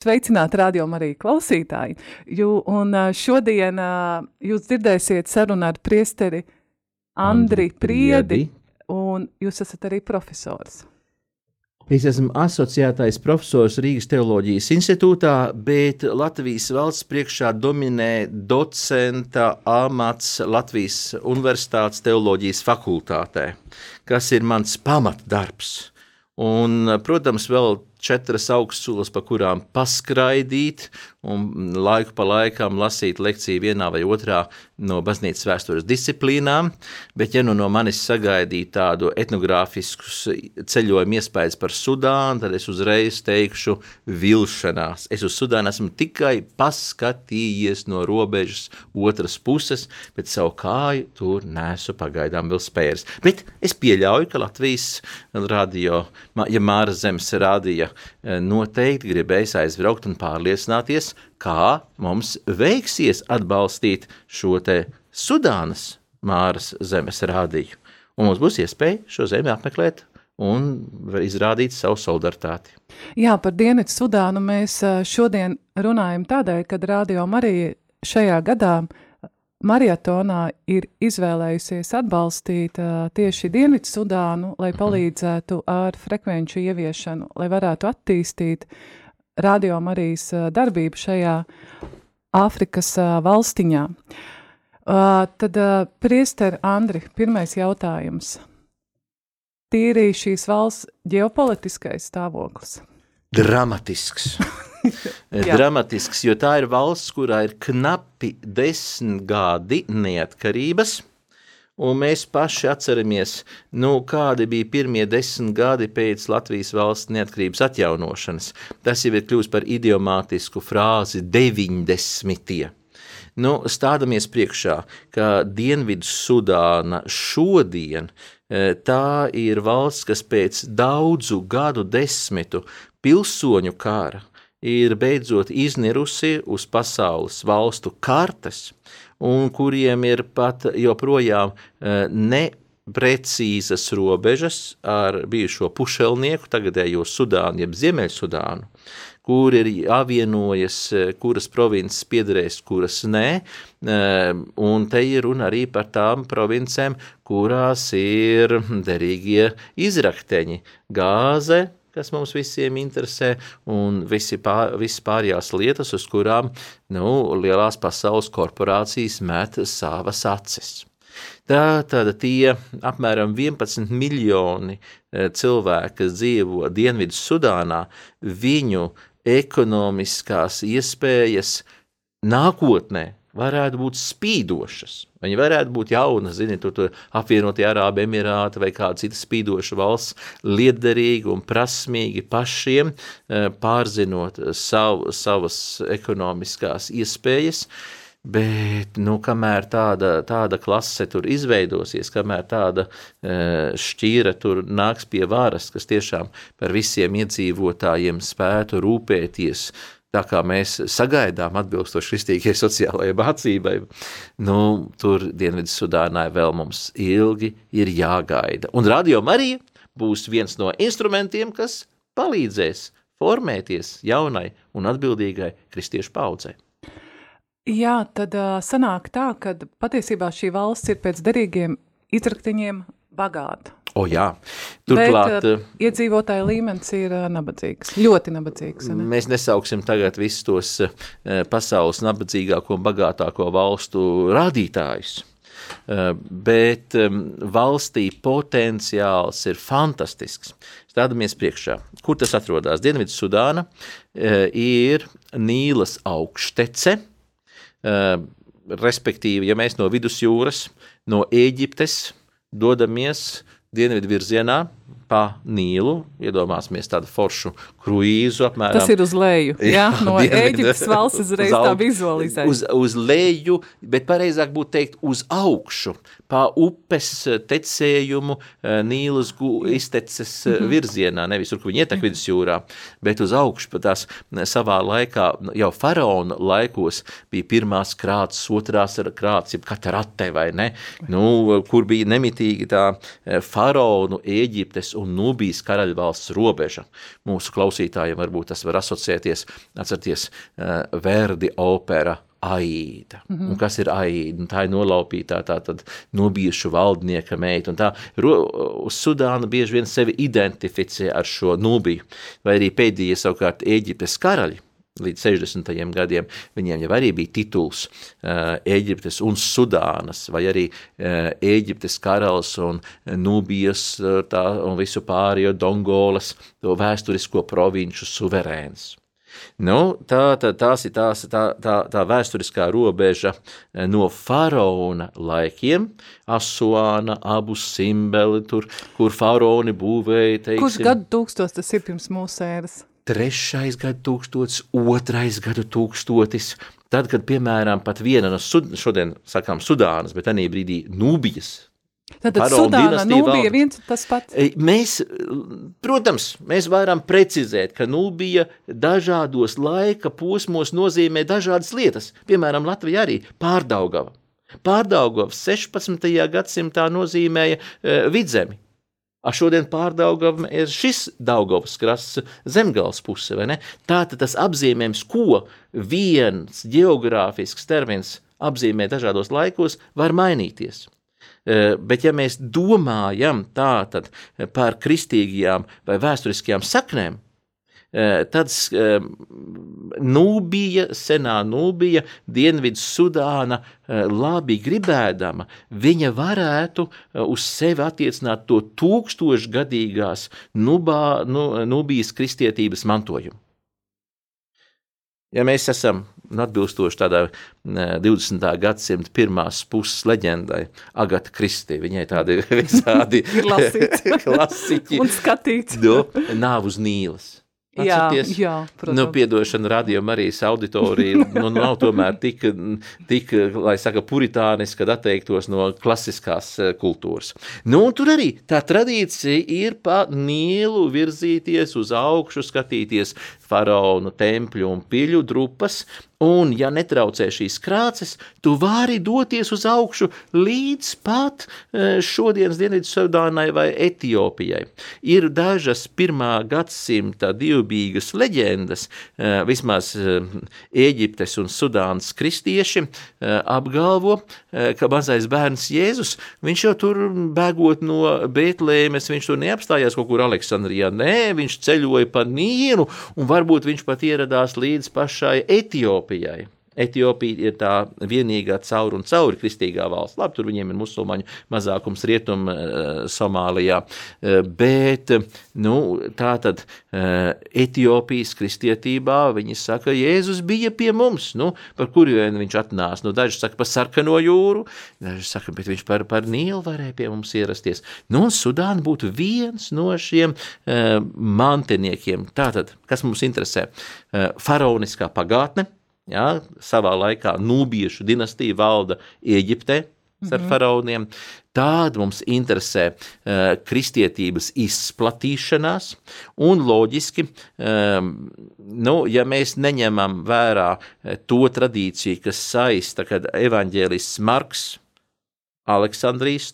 Sveicināti rādījumā arī klausītāji. Jū, un šodien jūs dzirdēsiet sarunu ar priesteri Andri Priedi, un jūs esat arī profesors. Es esmu asociētais profesors Rīgas Teoloģijas institūtā, bet Latvijas valsts priekšā dominē docenta amats Latvijas Universitātes teoloģijas fakultātē, kas ir mans pamatdarbs. Un, protams, vēl četras augstskolas, pa kurām paskraidīt un laiku pa laikam lasīt lekciju vienā vai otrā no baznīcas vēstures disciplīnām, bet ja nu no manis sagaidīt tādu etnogrāfiskus ceļojumu iespējas par Sudānu, tad es uzreiz teikšu vilšanās. Es uz Sudānu esmu tikai paskatījies no robežas otras puses, bet savu kāju tur nesu pagaidām vēl spērs. Bet es pieļauju, ka Latvijas radio, ja Māra Zemes rādīja Eh, noteikti gribējis aizbraukt un pārliecināties, kā mums veiksies atbalstīt šo te Sudānas Māras zemes rādīju. Un mums būs iespēja šo zemi apmeklēt un izrādīt savu solidaritāti. Jā, par Dienvidu Sudānu mēs eh, šodien runājam tādēļ, kad Rādio Marija šajā gadā Marietonā ir izvēlējusies atbalstīt uh, tieši Dienvidu Sudānu, lai mhm. palīdzētu ar frekvenču ieviešanu, lai varētu attīstīt Radio Marijas uh, darbību šajā Āfrikas uh, valstiņā. Uh, tad, uh, priester Andri, pirmais jautājums. Tīri šīs valsts ģeopolitiskais stāvoklis. Dramatisks. dramatisks, jo tā ir valsts, kurā ir knapi desmit gadi neatkarības. Un mēs paši atceramies, nu, kādi bija pirmie desmit gadi pēc Latvijas valsts neatkarības atjaunošanas. Tas jau ir kļuvis par idiomātisku frāzi 90. Nu, stādamies priekšā, ka Dienvidu Sudāna šodien e, tā ir valsts, kas pēc daudzu gadu desmitu pilsoņu kara ir beidzot iznirusi uz pasaules valstu kartes, un kuriem ir pat joprojām eh, neprecīzas robežas ar bijušo pušelnieku, tagadējo Sudānu, jeb Ziemeļsudānu, kur ir jāvienojas, eh, kuras provinces piederēs, kuras nē, eh, un te ir runa arī par tām provincēm, kurās ir derīgie izrakteņi - gāze, kas mums visiem interesē, un visi pār, visas pārējās lietas, uz kurām nu, lielās pasaules korporācijas met savas acis. Tā tad tie apmēram 11 miljoni eh, cilvēki, kas dzīvo Dienvidu Sudānā, viņu ekonomiskās iespējas nākotnē varētu būt spīdošas. Viņi varētu būt jauna, ziniet, tur, tur apvienotie Arābu Emirāti vai kāda cita spīdoša valsts, liederīgi un prasmīgi pašiem eh, pārzinot savu, savas ekonomiskās iespējas. Bet, nu, kamēr tāda, tāda klase tur izveidosies, kamēr tāda e, šķīra tur nāks pie varas, kas tiešām par visiem iedzīvotājiem spētu rūpēties, tā kā mēs sagaidām atbilstoši kristīgajai sociālajai mācībai, nu, tur Dienvidu Sudānai vēl mums ilgi ir jāgaida. Un Radio Marija būs viens no instrumentiem, kas palīdzēs formēties jaunai un atbildīgai kristiešu paudzei. Jā, tad uh, sanāk tā, ka patiesībā šī valsts ir pēc derīgiem izraktiņiem bagāta. O, jā, turklāt. Bet, uh, iedzīvotāja līmenis ir uh, nabadzīgs, ļoti nabadzīgs. Ne? Mēs nesauksim tagad visus tos uh, pasaules nabadzīgāko un bagātāko valstu rādītājus. Bet um, valstī potenciāls ir fantastisks. Stādamies priekšā. Kur tas atrodas? Dienvidu Sudāna ir Nīlas augštece, respektīvi, ja mēs no vidusjūras, no Ēģiptes dodamies dienvidu virzienā pa Nīlu. Iedomāsimies tādu foršu kruīzu apmēram. Tas ir uz leju, jā, no Ēģiptes valsts uzreiz tā vizualizē. Uz, uz leju, bet pareizāk būtu teikt uz augšu, pa upes tecējumu eh, Nīlas izteces mm -hmm. virzienā, nevis tur, kur viņi ietek vidusjūrā, bet uz augšu, pa tās savā laikā, jau faraona laikos bija pirmās krāts, otrās krāts, jeb katarate vai ne, nu, kur bija nemitīgi tā eh, faraonu, Ēģiptes un Nubijas karaļvalsts robeža. Mūsu klausītājiem klausītājiem varbūt tas var asociēties, atcerieties, Verdi opera Aida. Mm -hmm. Un kas ir Aida? Un tā ir nolaupītā, tā tad nobijušu valdnieka meita. Un tā uz Sudānu bieži vien sevi identificē ar šo nubiju. Vai arī pēdējie savukārt Ēģiptes karaļi, līdz 60. gadiem, viņiem jau arī bija tituls uh, Ēģiptes un Sudānas, vai arī uh, Ēģiptes karalis un Nubijas uh, tā, un visu pārējo Dongolas, to vēsturisko provinču suverēns. Nu, tā, tā, tās ir tās, tā, tā, tā vēsturiskā robeža no faraona laikiem, Asuāna, abu simbeli, tur, kur faraoni būvēja. Teiksim, Kurš gadu tūkstos tas ir pirms mūsu ēras? Trešais gadu tūkstotis, otrais gadu tūkstotis. Tad, kad, piemēram, pat viena no sud, šodien sakām Sudānas, bet arī brīdī Nūbijas. Tātad Sudāna, Nūbija viens tas pats? Mēs, protams, mēs varam precizēt, ka Nūbija dažādos laika posmos nozīmē dažādas lietas. Piemēram, Latvija arī pārdaugava. Pārdaugavs 16. gadsimtā nozīmēja e, vidzemi. A šodien pārdaugam ir šis Daugavas krasts zemgals puse, vai ne? Tātad tas apzīmējums, ko viens geogrāfisks termins apzīmē dažādos laikos, var mainīties. E, bet ja mēs domājam tātad par kristīgajām vai vēsturiskajām saknēm, tad eh, Nūbija, senā Nūbija, Dienvidu Sudāna, eh, labi gribēdama, viņa varētu uz sevi attiecināt to tūkstošgadīgās Nubā, nu, Nūbijas kristietības mantojumu. Ja mēs esam atbilstoši tādai 20. gadsimta pirmās puses leģendai, Agata Kristī, viņai tādi visādi klasiķi un skatīts. Do, nav uz Nīlas. Atcerieties, jā, jā, protams. Nu, piedošana radio Marijas auditorija, nu, nav tomēr tik, tik, lai saka, puritāniski, kad atteiktos no klasiskās eh, kultūras. Nu, tur arī tā tradīcija ir pa Nīlu virzīties uz augšu, skatīties faraonu tempļu un piļu drupas, Un, ja netraucē šīs krāces, tu vari doties uz augšu līdz pat e, šodienas Dienvidu-Sudānai vai Etiopijai. Ir dažas pirmā gadsimta divbīgas leģendas, e, vismaz e, Ēģiptes un Sudānas kristieši apgalvo, ka mazais bērns Jēzus, viņš jau tur bēgot no Betlēmes, viņš tur neapstājās kaut kur Aleksandrijā, nē, viņš ceļoja pa Nīru un varbūt viņš pat ieradās līdz pašai Etiopijai. Etiopijai. Etiopija ir tā vienīgā caur un cauri kristīgā valsts. Labi, tur viņiem ir musulmaņu mazākums rietum uh, Somālijā, uh, bet nu, tā tad uh, Etiopijas kristietībā viņi saka, Jēzus bija pie mums, nu, par kurien viņš atnāca. Nu, daži saka par sarkano jūru, daži saka, bet viņš par, par Nīlu varēja pie mums ierasties. Nu, un Sudāna būtu viens no šiem mantiniekiem. Tātad, kas mums interesē? Faraoniskā pagātne, Ja, savā laikā Nūbiešu dinastija valda Eģiptē ar -hmm. faraoniem. Tāda mums interesē uh, kristietības izplatīšanās, un loģiski, um, nu, ja mēs neņemam vērā to tradīciju, kas saista, kad evaņģēlists Marks Aleksandrijas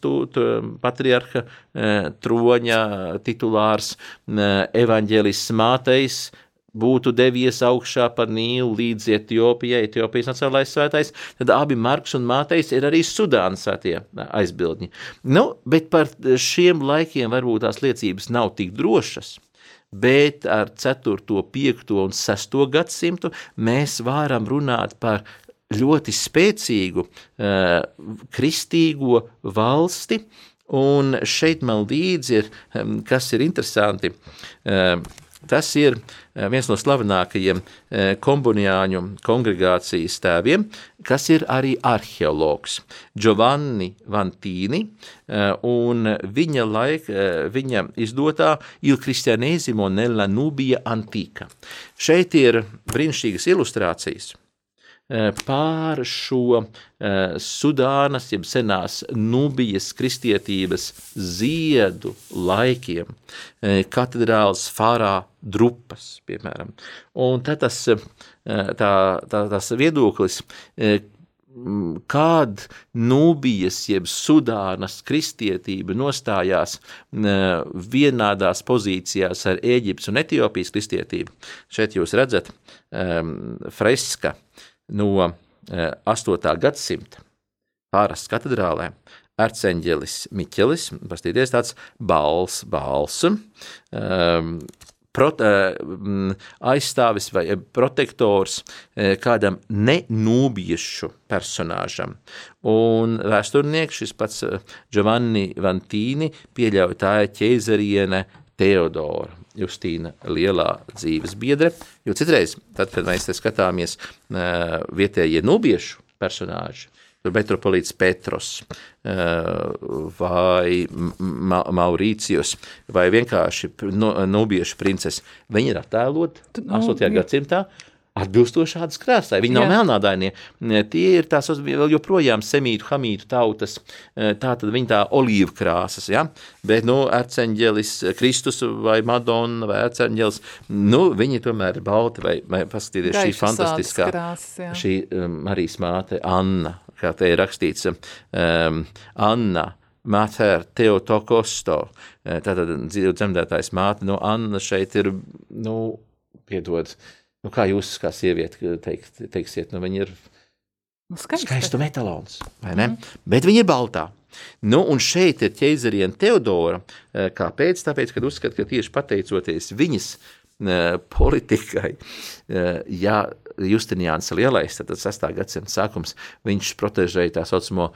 patriarha uh, troņa titulārs, evaņģēlists Mātejs, būtu devies augšā pa Nīlu līdz Etiopijai, Etiopijas nacionālais svētais, tad abi Marks un Mātejs ir arī Sudānas svētie aizbildņi. Nu, bet par šiem laikiem varbūt tās liecības nav tik drošas. Bet ar 4., 5. un 6. gadsimtu mēs varam runāt par ļoti spēcīgu uh, kristīgo valsti, un šeit man līdzi ir, um, kas ir interesanti, uh, Tas ir eh, viens no slavenākajiem eh, kombunjāņu kongregācijas tēviem, kas ir arī arheologs, Giovanni Vantīni, eh, viņa, laika, viņa izdotā Il Cristianesimo nella Nubija Antika. Šeit ir brīnišķīgas ilustrācijas – pār šo eh, Sudānas, jeb senās Nubijas kristietības ziedu laikiem, eh, katedrāls Fārā drupas, piemēram. Un tad tas, tā, tā, tas viedoklis, kad Nūbijas jeb Sudānas kristietība nostājās vienādās pozīcijās ar Ēģiptes un Etiopijas kristietību. Šeit jūs redzat um, freska no uh, 8. gadsimta Pāras katedrālē. Arcēnģelis Miķelis, pastīties tāds bals, bals, um, prot, uh, aizstāvis vai protektors uh, kādam nenūbiešu personāžam. Un vēsturnieks šis pats Giovanni Vantīni pieļauj tā ir ķeizariene Teodora. Justīna lielā dzīves biedre, jo citreiz, tad, kad mēs skatāmies uh, vietējie nubiešu personāži, Metropolīts Petros vai Ma Maurīcijus vai vienkārši Nubiešu princese. Viņi ir attēloti 8. gadsimtā atbilstoši šādas krāsai. Viņi nav melnādainie. Tie ir tās vēl joprojām semītu, hamītu tautas, tā tad viņi tā olīva krāsas, ja? bet, nu, arceņģelis, Kristus vai Madonna vai arceņģelis, nu, viņi tomēr ir balti vai, vai paskatieties šī fantastiskā, krāsas, šī um, Marijas māte Anna, kā te ir rakstīts, um, Anna, Mater Teotokosto, tātad dzemdētājs māte, nu, Anna šeit ir, nu, piedod, uh, Nu, kā jūs, kā sieviete, teikt, teiksiet, nu, viņa ir nu, skaista. skaistu metalons, vai ne? Mm. Bet viņa ir baltā. Nu, un šeit ir ķeizariena Teodora. Eh, kāpēc? Tāpēc, kad uzskat, ka tieši pateicoties viņas uh, politikai, uh, ja Justiniāns Lielais, tad 6. gadsimta sākums, viņš protežēja tā saucamo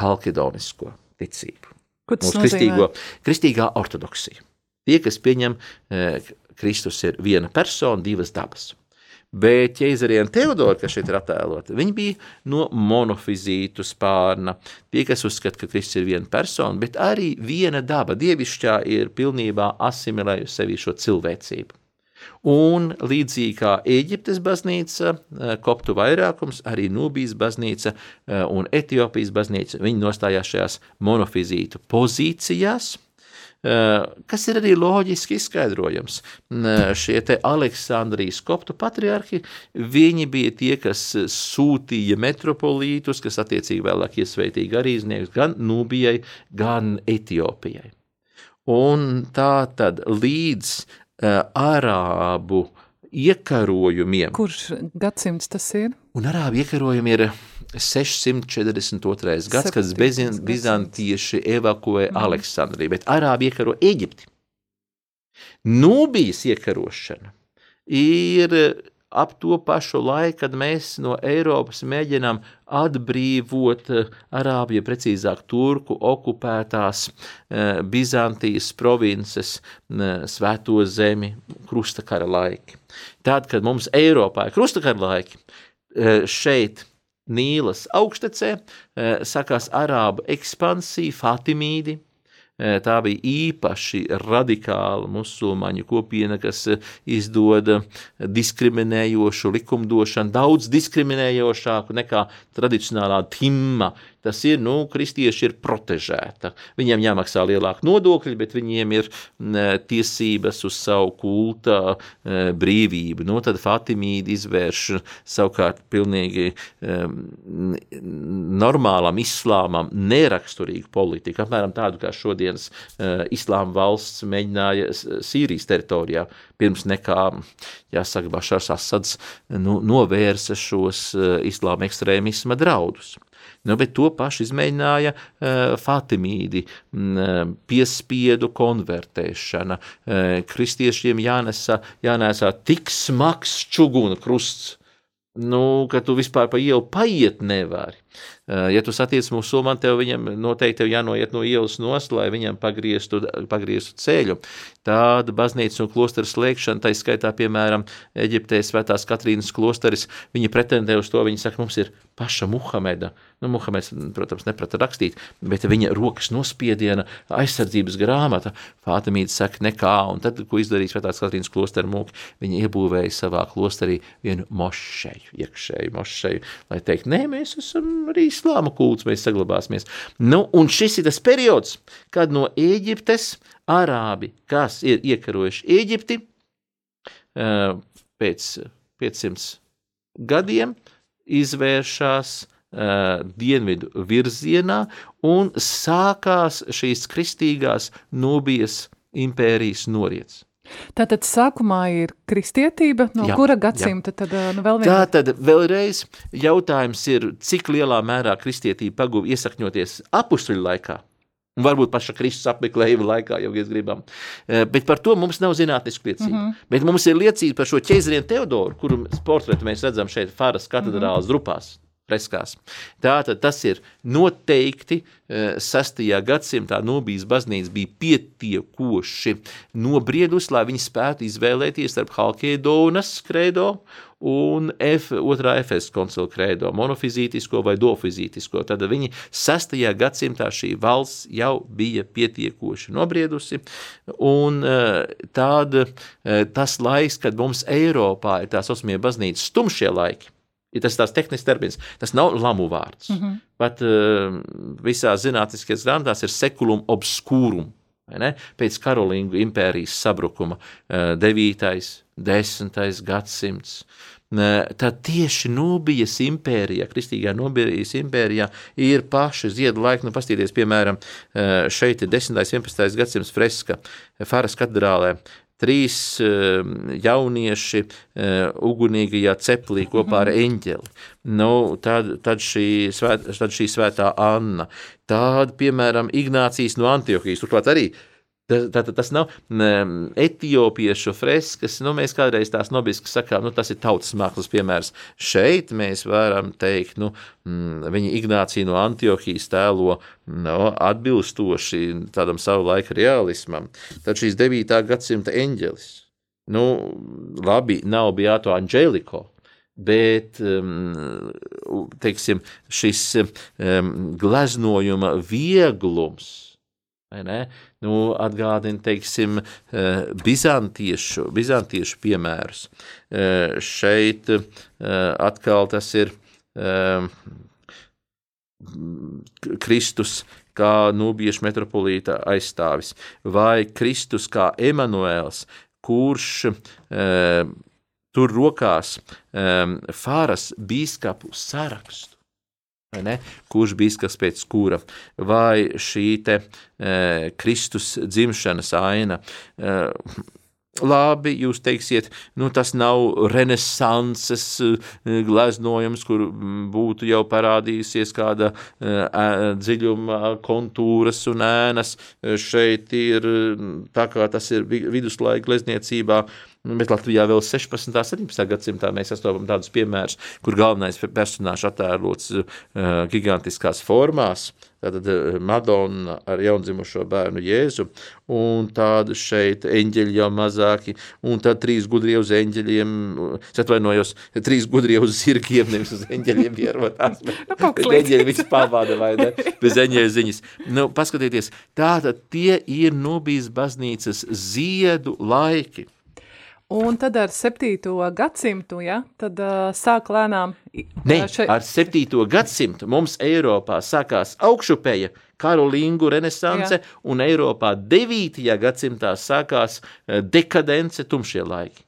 halkidonisko ticību. Mūsu kristīgo, kristīgā ortodoksija. Tie, kas pieņem, Kristus ir viena persona, divas dabas. Bet ķēzariena Teodora, kas šeit ir attēlota, viņa bija no monofizītu spārna. Tie, kas uzskata, ka Kristus ir viena persona, bet arī viena daba, dievišķā, ir pilnībā asimilējusi sevi šo cilvēcību. Un līdzīgi kā Eģiptes baznīca, eh, koptu vairākums, arī Nubijas baznīca eh, un Etiopijas baznīca, viņi nostājās šajās monofizītu pozīcijās – kas ir arī loģiski izskaidrojams. Eh, šie te Aleksandrijas koptu patriarhi, viņi bija tie, kas sūtīja metropolītus, kas attiecīgi vēlāk iesveitīja garīdzniekus gan Nubijai, gan Etiopijai. Un tā tad līdz uh, arābu iekarojumiem. Kurš gadsimts tas ir? Un arābu iekarojumi ir 642. gads, kad bizantieši evakuē mm. Aleksandriju, bet arābi iekaro Eģipti. Nūbijas iekarošana ir ap to pašu laiku, kad mēs no Eiropas mēģinām atbrīvot arābu, ja precīzāk turku okupētās eh, Bizantijas provinces, eh, svēto zemi, krustakara laiki. Tad, kad mums Eiropā ir krustakara laiki, eh, šeit Nīlas augštecē eh, sakās arābu ekspansija, Fatimīdi, eh, Tā bija īpaši radikāla musulmaņu kopiena, kas eh, izdoda diskriminējošu likumdošanu, daudz diskriminējošāku nekā tradicionālā timma, Tas ir, nu, kristieši ir protežēta. Viņiem jāmaksā lielāka nodokļi, bet viņiem ir tiesības uz savu kulta brīvību. Nu, tad Fatimīdi izvērš savukārt pilnīgi normālam islāmam neraksturīgu politiku, apmēram tādu kā šodienas islāma valsts mēģināja Sīrijas teritorijā pirms nekā, jāsaka, Bašars Asads nu, novērsa šos islāma ekstrēmisma draudus. Nu, bet to pašu izmēģināja uh, Fatimīdi, uh, piespiedu konvertēšana. Uh, kristiešiem jānesa, jānēsā tik smags čuguna krusts, nu, ka tu vispār pa ielu paiet nevari. Uh, ja tu satiec musulmanu, tev viņam noteikti tev jānoiet no ielas nost, lai viņam pagrieztu, pagrieztu ceļu. Tāda baznīca un klostera slēgšana, tā skaitā, piemēram, Eģiptē svētās Katrīnas klosteris, viņi pretendē uz to, viņi saka, mums ir paša Muhameda. Nu, Muhameds, protams, neprata rakstīt, bet viņa rokas nospiediena aizsardzības grāmata. Fātimīte saka, nekā, un tad, ko izdarīja Svētās Katrīnas klostera mūki, viņa iebūvēja savā klosterī vienu mošeju, iekšēju mošeju, lai teikt, nē, mēs esam arī islāma kults, mēs saglabāsimies. Nu, un šis ir tas periods, kad no Ēģiptes arābi, kas ir iekarojuši Ēģipti, pēc 500 gadiem, izvēršas uh, dienvidu virzienā un sākās šīs kristīgās Nubijas impērijas noriets. Tātad sākumā ir kristietība, no jā, kura gadsimta jā. tad nu vēl viena? Tātad vēlreiz jautājums ir, cik lielā mērā kristietība paguva iesakņoties apustuļu laikā, Un varbūt paša Kristus apmeklējuma laikā, ja mēs gribam. Bet par to mums nav zinātnisku liecību. Mm -hmm. Bet mums ir liecība par šo ķēzarienu Teodoru, kuru portretu mēs redzam šeit Faras katedrālas mm -hmm. drupās freskās. Tātad tas ir noteikti 6. Eh, gadsimtā Nobijas baznīca bija pietiekoši nobriedusi, lai viņi spētu izvēlēties starp Halkēdonas kredo un F, otrā Efes koncila kredo, monofizītisko vai dofizītisko. Tad viņi 6. gadsimtā šī valsts jau bija pietiekoši nobriedusi, un eh, tāda, eh, tas laiks, kad mums Eiropā ir tā saucamie baznīcas stumšie laiki, Ja tas ir tāds tehnisks termins, tas nav lamu vārds. Mm -hmm. Pat uh, visās zinātniskajās grāmatās ir sekulum obscūrum. Pēc Karolīnu impērijas sabrukuma uh, 9. 10. gadsimts. Tad tieši Nubijas impērijā, Kristīgā Nubijas impērijā, ir paši ziedu laiki. Nu, pastīties, piemēram, uh, šeit ir 10. un 11. gadsimts freska Faras katedrālē trīs uh, jaunieši uh, ugunīgajā ceplī kopā ar mhm. eņģeli. Nu, tad, tad, šī svēt, tad šī svētā Anna, tāda, piemēram, Ignācijas no Antiohijas, turklāt arī uh, Tātad tas nav um, etiopiešu freskas, nu, mēs kādreiz tās nobiski sakām, nu, tas ir tautas mākslas piemērs. Šeit mēs varam teikt, nu, mm, viņa Ignācija no Antiohijas tēlo no, atbilstoši tādam savu laiku realismam. Tad šīs 9. gadsimta eņģelis, nu, labi, nav Beato Angeliko, bet teiksim, šis um, gleznojuma vieglums nu, atgādina teiksim, eh, bizantiešu, bizantiešu piemērus. Eh, šeit eh, atkal tas ir Kristus kā nubiešu metropolīta aizstāvis, vai Kristus kā Emanuēls, kurš tur rokās Fāras bīskapu sarakstu kurš bija kas pēc kura, vai šī te, e, Kristus dzimšanas aina. E, Labi, jūs teiksiet, nu, tas nav renesanses e, gleznojums, kur būtu jau parādījusies kāda e, dziļuma kontūras un ēnas. Šeit ir tā kā tas ir viduslaika glezniecībā, Bet Latvijā vēl 16. un 17. gadsimtā mēs sastopam tādus piemērus, kur galvenais personāžs attēlots uh, gigantiskās formās. Tātad uh, Madonna ar jaundzimušo bērnu Jēzu, un tādu šeit eņģeļi jau mazāki, un tad trīs gudrie uz eņģeļiem, es atvainojos, trīs gudrie uz zirgiem, nevis uz eņģeļiem ierotās, bet nu, eņģeļi viss pavada vai ne, bez eņģeļa ziņas. Nu, paskatieties, tātad tie ir Nubijas baznīcas ziedu laiki. Un tad ar 7. gadsimtu, ja, tad uh, sāk lēnām. Ne, še... ar 7. gadsimtu mums Eiropā sākās augšupēja Karolīngu renesance, Jā. un Eiropā 9. gadsimtā sākās dekadence tumšie laiki.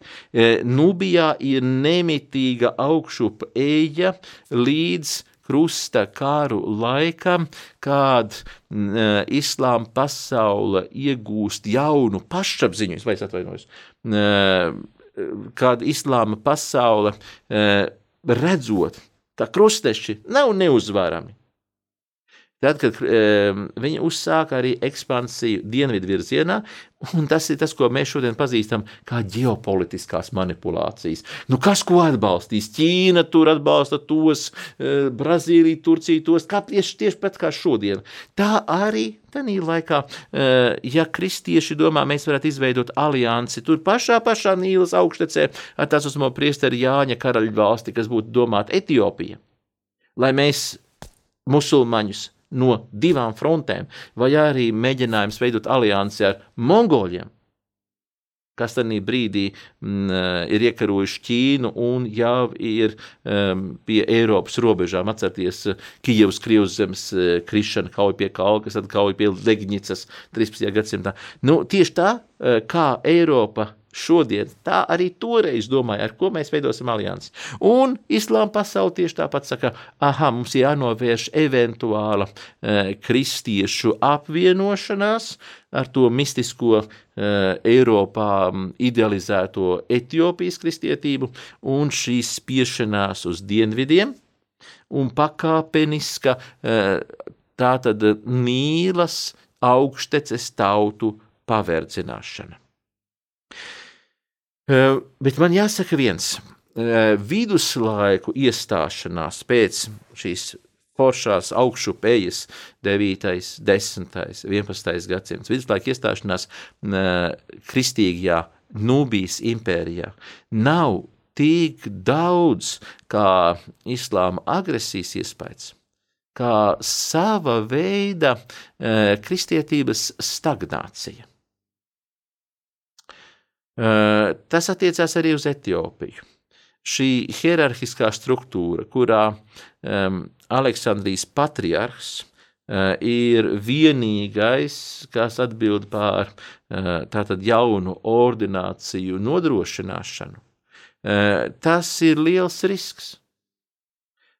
Nubijā ir nemitīga augšup eja līdz krusta kāru laikam, kad uh, islāma pasaule iegūst jaunu pašapziņu, es atvainojos, uh, kad islāma pasaule uh, redzot, ka krusteši nav neuzvarami, Tad, kad e, viņi uzsāka arī ekspansiju dienvidu virzienā, un tas ir tas, ko mēs šodien pazīstam kā ģeopolitiskās manipulācijas. Nu, kas ko atbalstīs? Ķīna tur atbalsta tos, e, Brazīlija, Turcija tos, kā tieši, tieši pēc kā šodien. Tā arī Tanī laikā, e, ja kristieši domā, mēs varētu izveidot aliansi tur pašā, pašā Nīlas augštecē ar tās uzmo priesteri Jāņa karaļu valsti, kas būtu domāta Etiopija, lai mēs musulmaņus no divām frontēm, vai arī mēģinājums veidot aliansi ar mongoļiem, kas tajā brīdī m, mm, eh, ir iekarojuši Ķīnu un jau ir um, pie Eiropas robežām. Atcerieties, eh, Kijavas Krievzemes eh, krišana kauja pie Kalka, kas tad kauja pie Legņicas 13. gadsimtā. Nu, tieši tā, kā Eiropa šodien, tā arī toreiz domāja, ar ko mēs veidosim aliansi. Un islāma pasaule tieši tāpat saka, ah, mums jānovērš eventuāla e, kristiešu apvienošanās ar to mistisko e, Eiropā idealizēto Etiopijas kristietību un šīs spiešanās uz dienvidiem un pakāpeniska e, tātad mīlas augšteces tautu pavērdzināšana. Eh, bet man jāsaka viens, eh, viduslaiku iestāšanās pēc šīs foršās augšupejas 9., 10., 11. gadsimts, viduslaika iestāšanās eh, kristīgajā Nubijas impērijā nav tik daudz kā islāma agresijas iespējas, kā sava veida kristietības stagnācija. Eh, tas attiecās arī uz Etiopiju. Šī hierarhiskā struktūra, kurā um, Aleksandrijas patriarhs uh, ir vienīgais, kas atbild par uh, tātad jaunu ordināciju nodrošināšanu, uh, tas ir liels risks.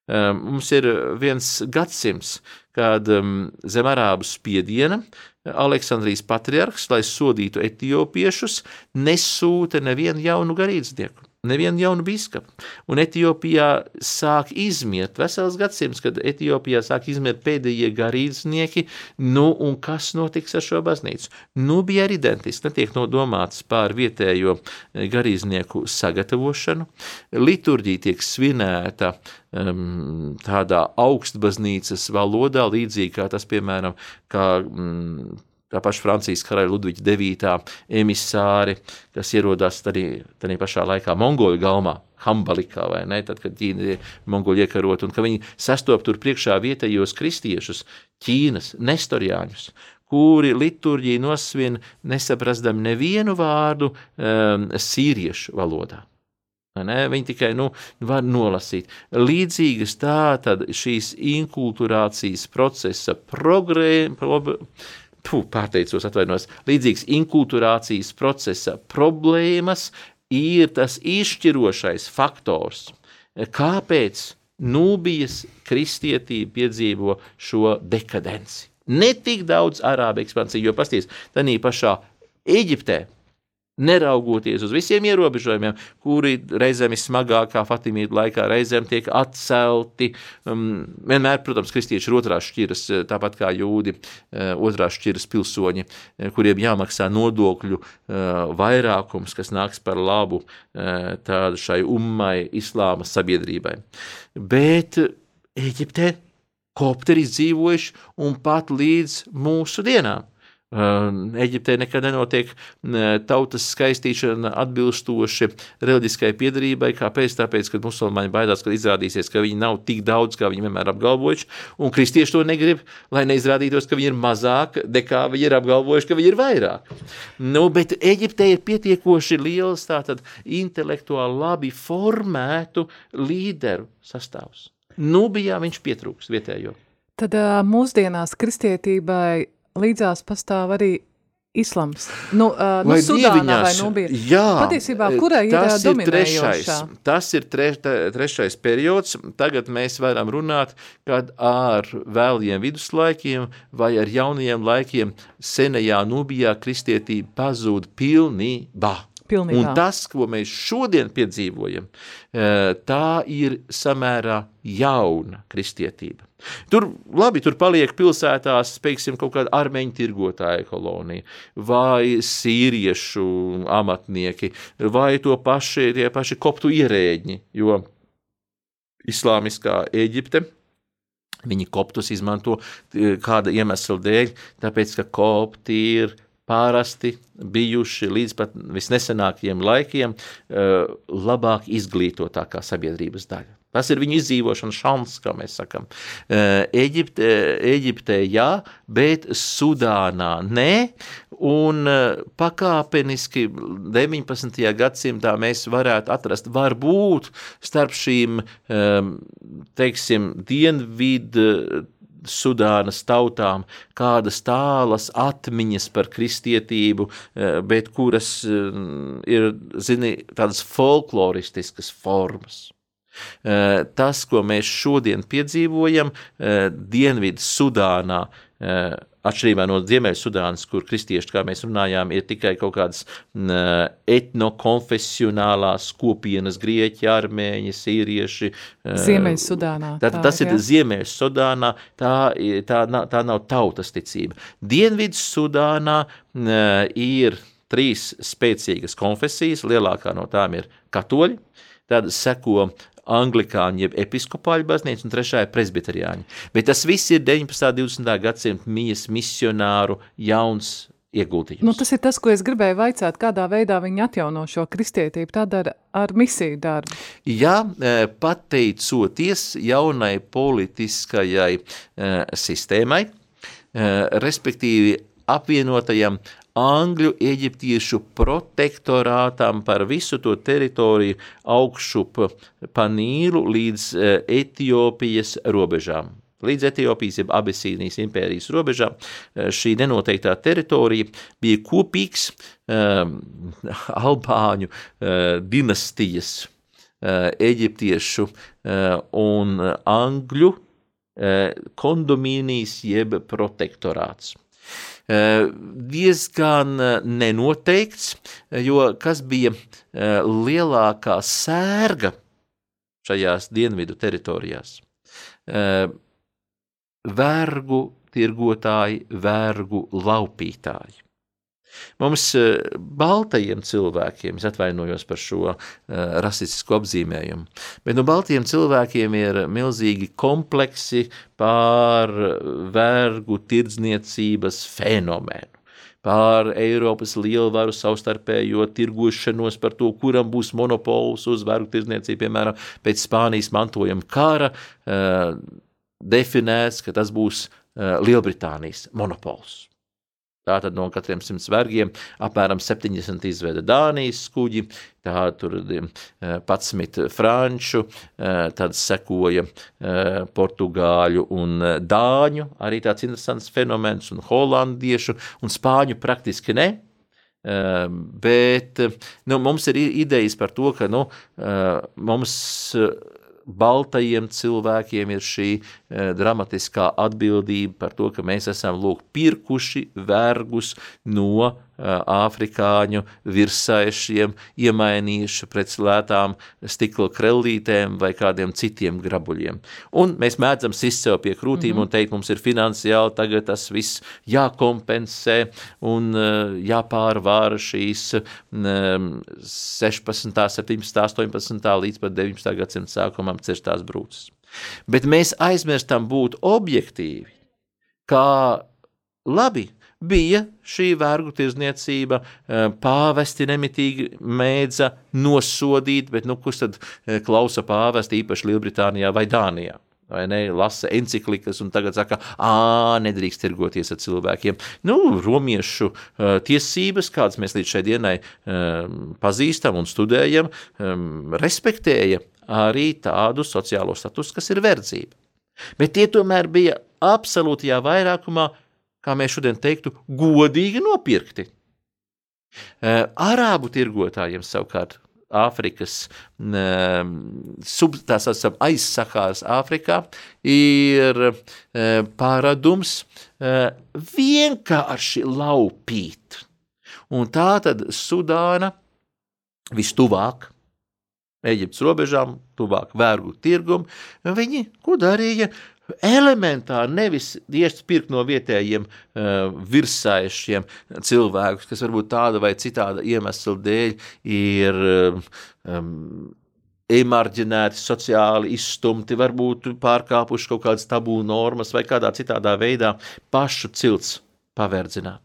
Mums ir viens gadsimts, kad um, zem arābu spiediena Aleksandrijas patriarhs, lai sodītu etiopiešus, nesūta nevienu jaunu garīdznieku nevienu jaunu biskupu. Un Etiopijā sāk izmiet, vesels gadsimts, kad Etiopijā sāk izmiet pēdējie garīdznieki, nu un kas notiks ar šo baznīcu? Nu bija arī identiski, netiek nodomāts pār vietējo eh, garīdznieku sagatavošanu, liturģija tiek svinēta um, tādā augstbaznīcas valodā, līdzīgi kā tas, piemēram, kā um, tā paša Francijas karaļa Ludvigs 9. emisāri, kas ierodās arī tādā pašā laikā Mongoļu galmā, Hambalikā, vai ne, tad, kad Ķīna Mongoļi iekarot, un ka viņi sastop tur priekšā vietējos kristiešus, Ķīnas, nestorjāņus, kuri liturģiju nosvien nesaprastami nevienu vārdu um, sīriešu valodā. Ne? Viņi tikai nu, var nolasīt. Līdzīgas tā tad šīs inkulturācijas procesa progrēma, pro, puh, pārteicos, atvainos, līdzīgs inkulturācijas procesa problēmas ir tas izšķirošais faktors, kāpēc Nūbijas kristietība piedzīvo šo dekadenci. Ne tik daudz arābu ekspansiju, jo pasties, tā pašā Eģiptē neraugoties uz visiem ierobežojumiem, kuri reizēm ir smagākā Fatimīdu laikā, reizēm tiek atcelti. Um, vienmēr, protams, kristieši ir otrās šķiras, eh, tāpat kā jūdi, uh, otrās šķiras pilsoņi, uh, kuriem jāmaksā nodokļu vairākums, kas nāks par labu tādu šai ummai, islāma sabiedrībai. Bet Eģiptē kopteri izdzīvojuši un pat līdz mūsu dienām. Eģiptē nekad nenotiek tautas skaistīšana atbilstoši reliģiskai piedarībai. Kāpēc? Tāpēc, ka musulmaņi baidās, ka izrādīsies, ka viņi nav tik daudz, kā viņi vienmēr apgalvojuši, un kristieši to negrib, lai neizrādītos, ka viņi ir mazāk, nekā viņi ir apgalvojuši, ka viņi ir vairāk. Nu, bet Eģiptē ir pietiekoši liels tātad intelektuāli labi formētu līderu sastāvs. Nubijā viņš pietrūks vietējo. Tad mūsdienās kristietībai līdzās pastāv arī islams. Nu, uh, nu Sudānā vai Nubija. Jā, Patiesībā, kurai ir tas ir trešais, tas ir tre, trešais periods. Tagad mēs varam runāt, kad ar vēliem viduslaikiem vai ar jaunajiem laikiem senajā Nubijā kristietība pazūd pilnībā. Pilnībā. Un tas, ko mēs šodien piedzīvojam, tā ir samērā jauna kristietība. Tur, labi, tur paliek pilsētās, teiksim, kaut kāda armēņu tirgotāja kolonija, vai sīriešu amatnieki, vai to paši, tie paši koptu ierēģi, jo islāmiskā Eģipte Viņi koptus izmanto kāda iemesla dēļ, tāpēc, ka kopti ir pārasti bijuši līdz pat visnesenākajiem laikiem eh, labāk izglītotākā sabiedrības daļa. Tas ir viņu izdzīvošanas šans, kā mēs sakām. Eģipte, Eģiptē jā, bet Sudānā nē. Un pakāpeniski 19. gadsimtā mēs varētu atrast, varbūt starp šīm, teiksim, dienvidu Sudānas tautām kādas tālas atmiņas par kristietību, bet kuras ir, zini, tādas folkloristiskas formas. Tas, ko mēs šodien piedzīvojam Dienvidu Sudānā, Atšķirībā no Ziemeļsudānas, kur kristieši, kā mēs runājām, ir tikai kaut kādas etnokonfesionālās kopienas, grieķi, armēņi, sīrieši. Ziemeļsudānā. Tā, tā tas ir Ziemeļsudānā, tā, tā, tā nav tautas ticība. Dienvidsudānā ir trīs spēcīgas konfesijas, lielākā no tām ir katoļi, tad seko anglikāņu, jeb episkopāļu baznīca, un trešā ir presbiteriāņi. Bet tas viss ir 19. un 20. gadsimta mijas misionāru jauns ieguldījums. Nu, tas ir tas, ko es gribēju vaicāt, kādā veidā viņi atjauno šo kristietību, tad ar, ar misiju darbu. Jā, e, pateicoties jaunai politiskajai e, sistēmai, e, respektīvi apvienotajam Angļu eģiptiešu protektorātam par visu to teritoriju augšup pa Nīlu līdz e, Etiopijas robežām. Līdz Etiopijas, jeb Abisīnijas impērijas robežām, e, šī nenoteiktā teritorija bija kopīgs um, Albāņu uh, dinastijas, uh, eģiptiešu uh, un Angļu kondomīnijas jeb protektorāts. Eh, diezgan eh, nenoteikts, eh, jo kas bija lielākā sērga šajās dienvidu teritorijās? Vergu tirgotāji, vergu laupītāji. Mums, eh, baltajiem cilvēkiem, es atvainojos par šo uh, rasistisko apzīmējumu, bet nu, baltajiem cilvēkiem ir milzīgi kompleksi pār vergu tirdzniecības fenomenu pār Eiropas lielvaru savstarpējo tirgošanos par to, kuram būs monopols uz vergu tirdzniecību, piemēram, pēc Spānijas mantojuma kara, uh, definēts, ka tas būs Lielbritānijas monopols. Tātad no katriem simts vergiem apmēram 70 izveda Dānijas kuģi, tā tur 11 eh, franču, eh, tad sekoja eh, portugāļu un dāņu, arī tāds interesants fenomens, un holandiešu, un spāņu praktiski ne, bet nu, mums ir idejas par to, ka nu, mums baltajiem cilvēkiem ir šī e, dramatiskā atbildība par to, ka mēs esam lūk pirkuši vergus no āfrikāņu virsaišiem, iemainījuši pret lētām stikla krellītēm vai kādiem citiem grabuļiem. Un mēs mēdzam sist sev pie krūtīm mm -hmm. un teikt, mums ir finansiāli tagad tas viss jākompensē un jāpārvāra šīs 16., 17., 18. līdz pat 19. gadsimta sākumam cirstās brūces. Bet mēs aizmirstam būt objektīvi, kā labi, bija šī vergu tirzniecība, eh, pāvesti nemitīgi mēdza nosodīt, bet nu, kurš tad eh, klausa pāvesti īpaši Lielbritānijā vai Dānijā? vai ne, lasa encyklikas un tagad saka, ā, nedrīkst tirgoties ar cilvēkiem. Nu, romiešu uh, tiesības, kādas mēs līdz šai dienai um, pazīstam un studējam, um, respektēja arī tādu sociālo statusu, kas ir verdzība. Bet tie tomēr bija absolūtajā vairākumā kā mēs šodien teiktu, godīgi nopirkti. Arābu tirgotājiem savukārt Āfrikas, tā saucam, aizsakās Āfrikā, ir paradums vienkārši laupīt. Un tā tad Sudāna vistuvāk Eģiptes robežām, tuvāk vergu tirgumu, viņi ko darīja? Elementāri nevis iest pirkt no vietējiem uh, virsaišiem cilvēkus, kas varbūt tāda vai citāda iemesla dēļ ir um, emarģinēti, sociāli izstumti, varbūt pārkāpuši kaut kādas tabū normas vai kādā citādā veidā pašu cilts paverdzināt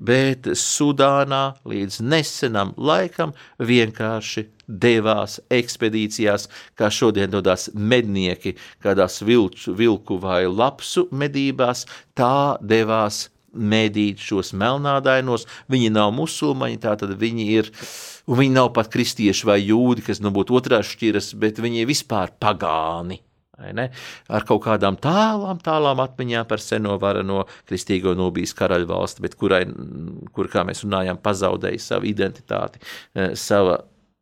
bet Sudānā līdz nesenam laikam vienkārši devās ekspedīcijās, kā šodien dodas mednieki kādās vilču, vilku vai lapsu medībās, tā devās medīt šos melnādainos, viņi nav musulmaņi, tātad viņi ir, un viņi nav pat kristieši vai jūdi, kas nu būtu otrās šķiras, bet viņi ir vispār pagāni. Ar kaut kādām tālām, tālām atmiņām par seno vareno kristīgo nobijas karaļvalsti, bet kurai, kur, kā mēs runājām, pazaudēja savu identitāti, eh, sava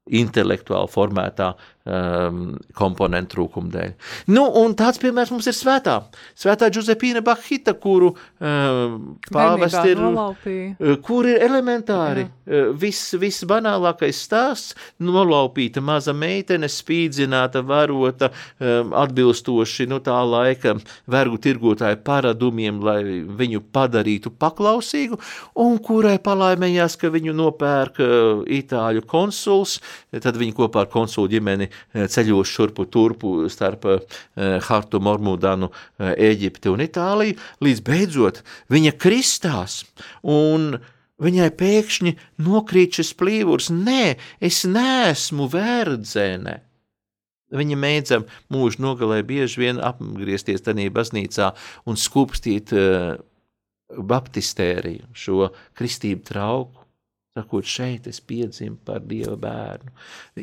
intelektuāli formētā um, komponentu trūkuma dēļ. Nu, un tāds piemērs mums ir svētā. Svētā Giuseppina Bahita, kuru um, pāvest ir, nolaupīja. Uh, kur ir elementāri. Uh, viss, viss banālākais stāsts - nolaupīta maza meitene, spīdzināta, varota, um, atbilstoši nu, tā laika vergu tirgotāju paradumiem, lai viņu padarītu paklausīgu, un kurai palaimējās, ka viņu nopērk uh, itāļu konsuls, tad viņi kopā ar konsulu ģimeni ceļos šurpu turpu starp eh, Hartu, Mormudanu, Eģipti un Itāliju, līdz beidzot viņa kristās un viņai pēkšņi nokrīt šis plīvurs. Nē, es neesmu verdzene. Viņa mēdza mūžu nogalē bieži vien apgriezties tajā baznīcā un skupstīt uh, baptistēriju, šo kristību trauku sakot, šeit es piedzimu par Dieva bērnu,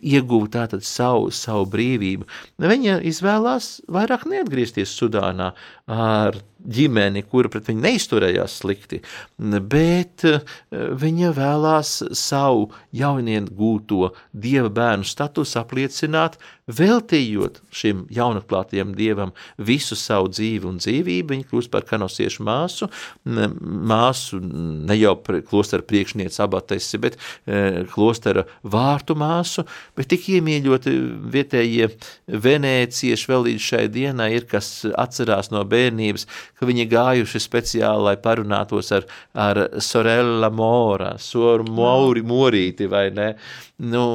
iegūtu tātad savu, savu brīvību. Viņa izvēlās vairāk neatgriezties Sudānā ar ģimeni, kura pret viņu neizturējās slikti, bet eh, viņa vēlās savu jaunienu gūto dieva bērnu statusu apliecināt, veltījot šim jaunatklātajam dievam visu savu dzīvi un dzīvību. Viņa kļūst par kanosiešu māsu, māsu ne jau klostera priekšniece abatesi, bet eh, klostera vārtu māsu, bet tik iemīļoti vietējie venēcieši vēl līdz šai dienai ir, kas atcerās no bērnības, ka viņi gājuši speciāli, lai parunātos ar, ar Sorella Mora, Soru Mauri Morīti, vai ne? Nu,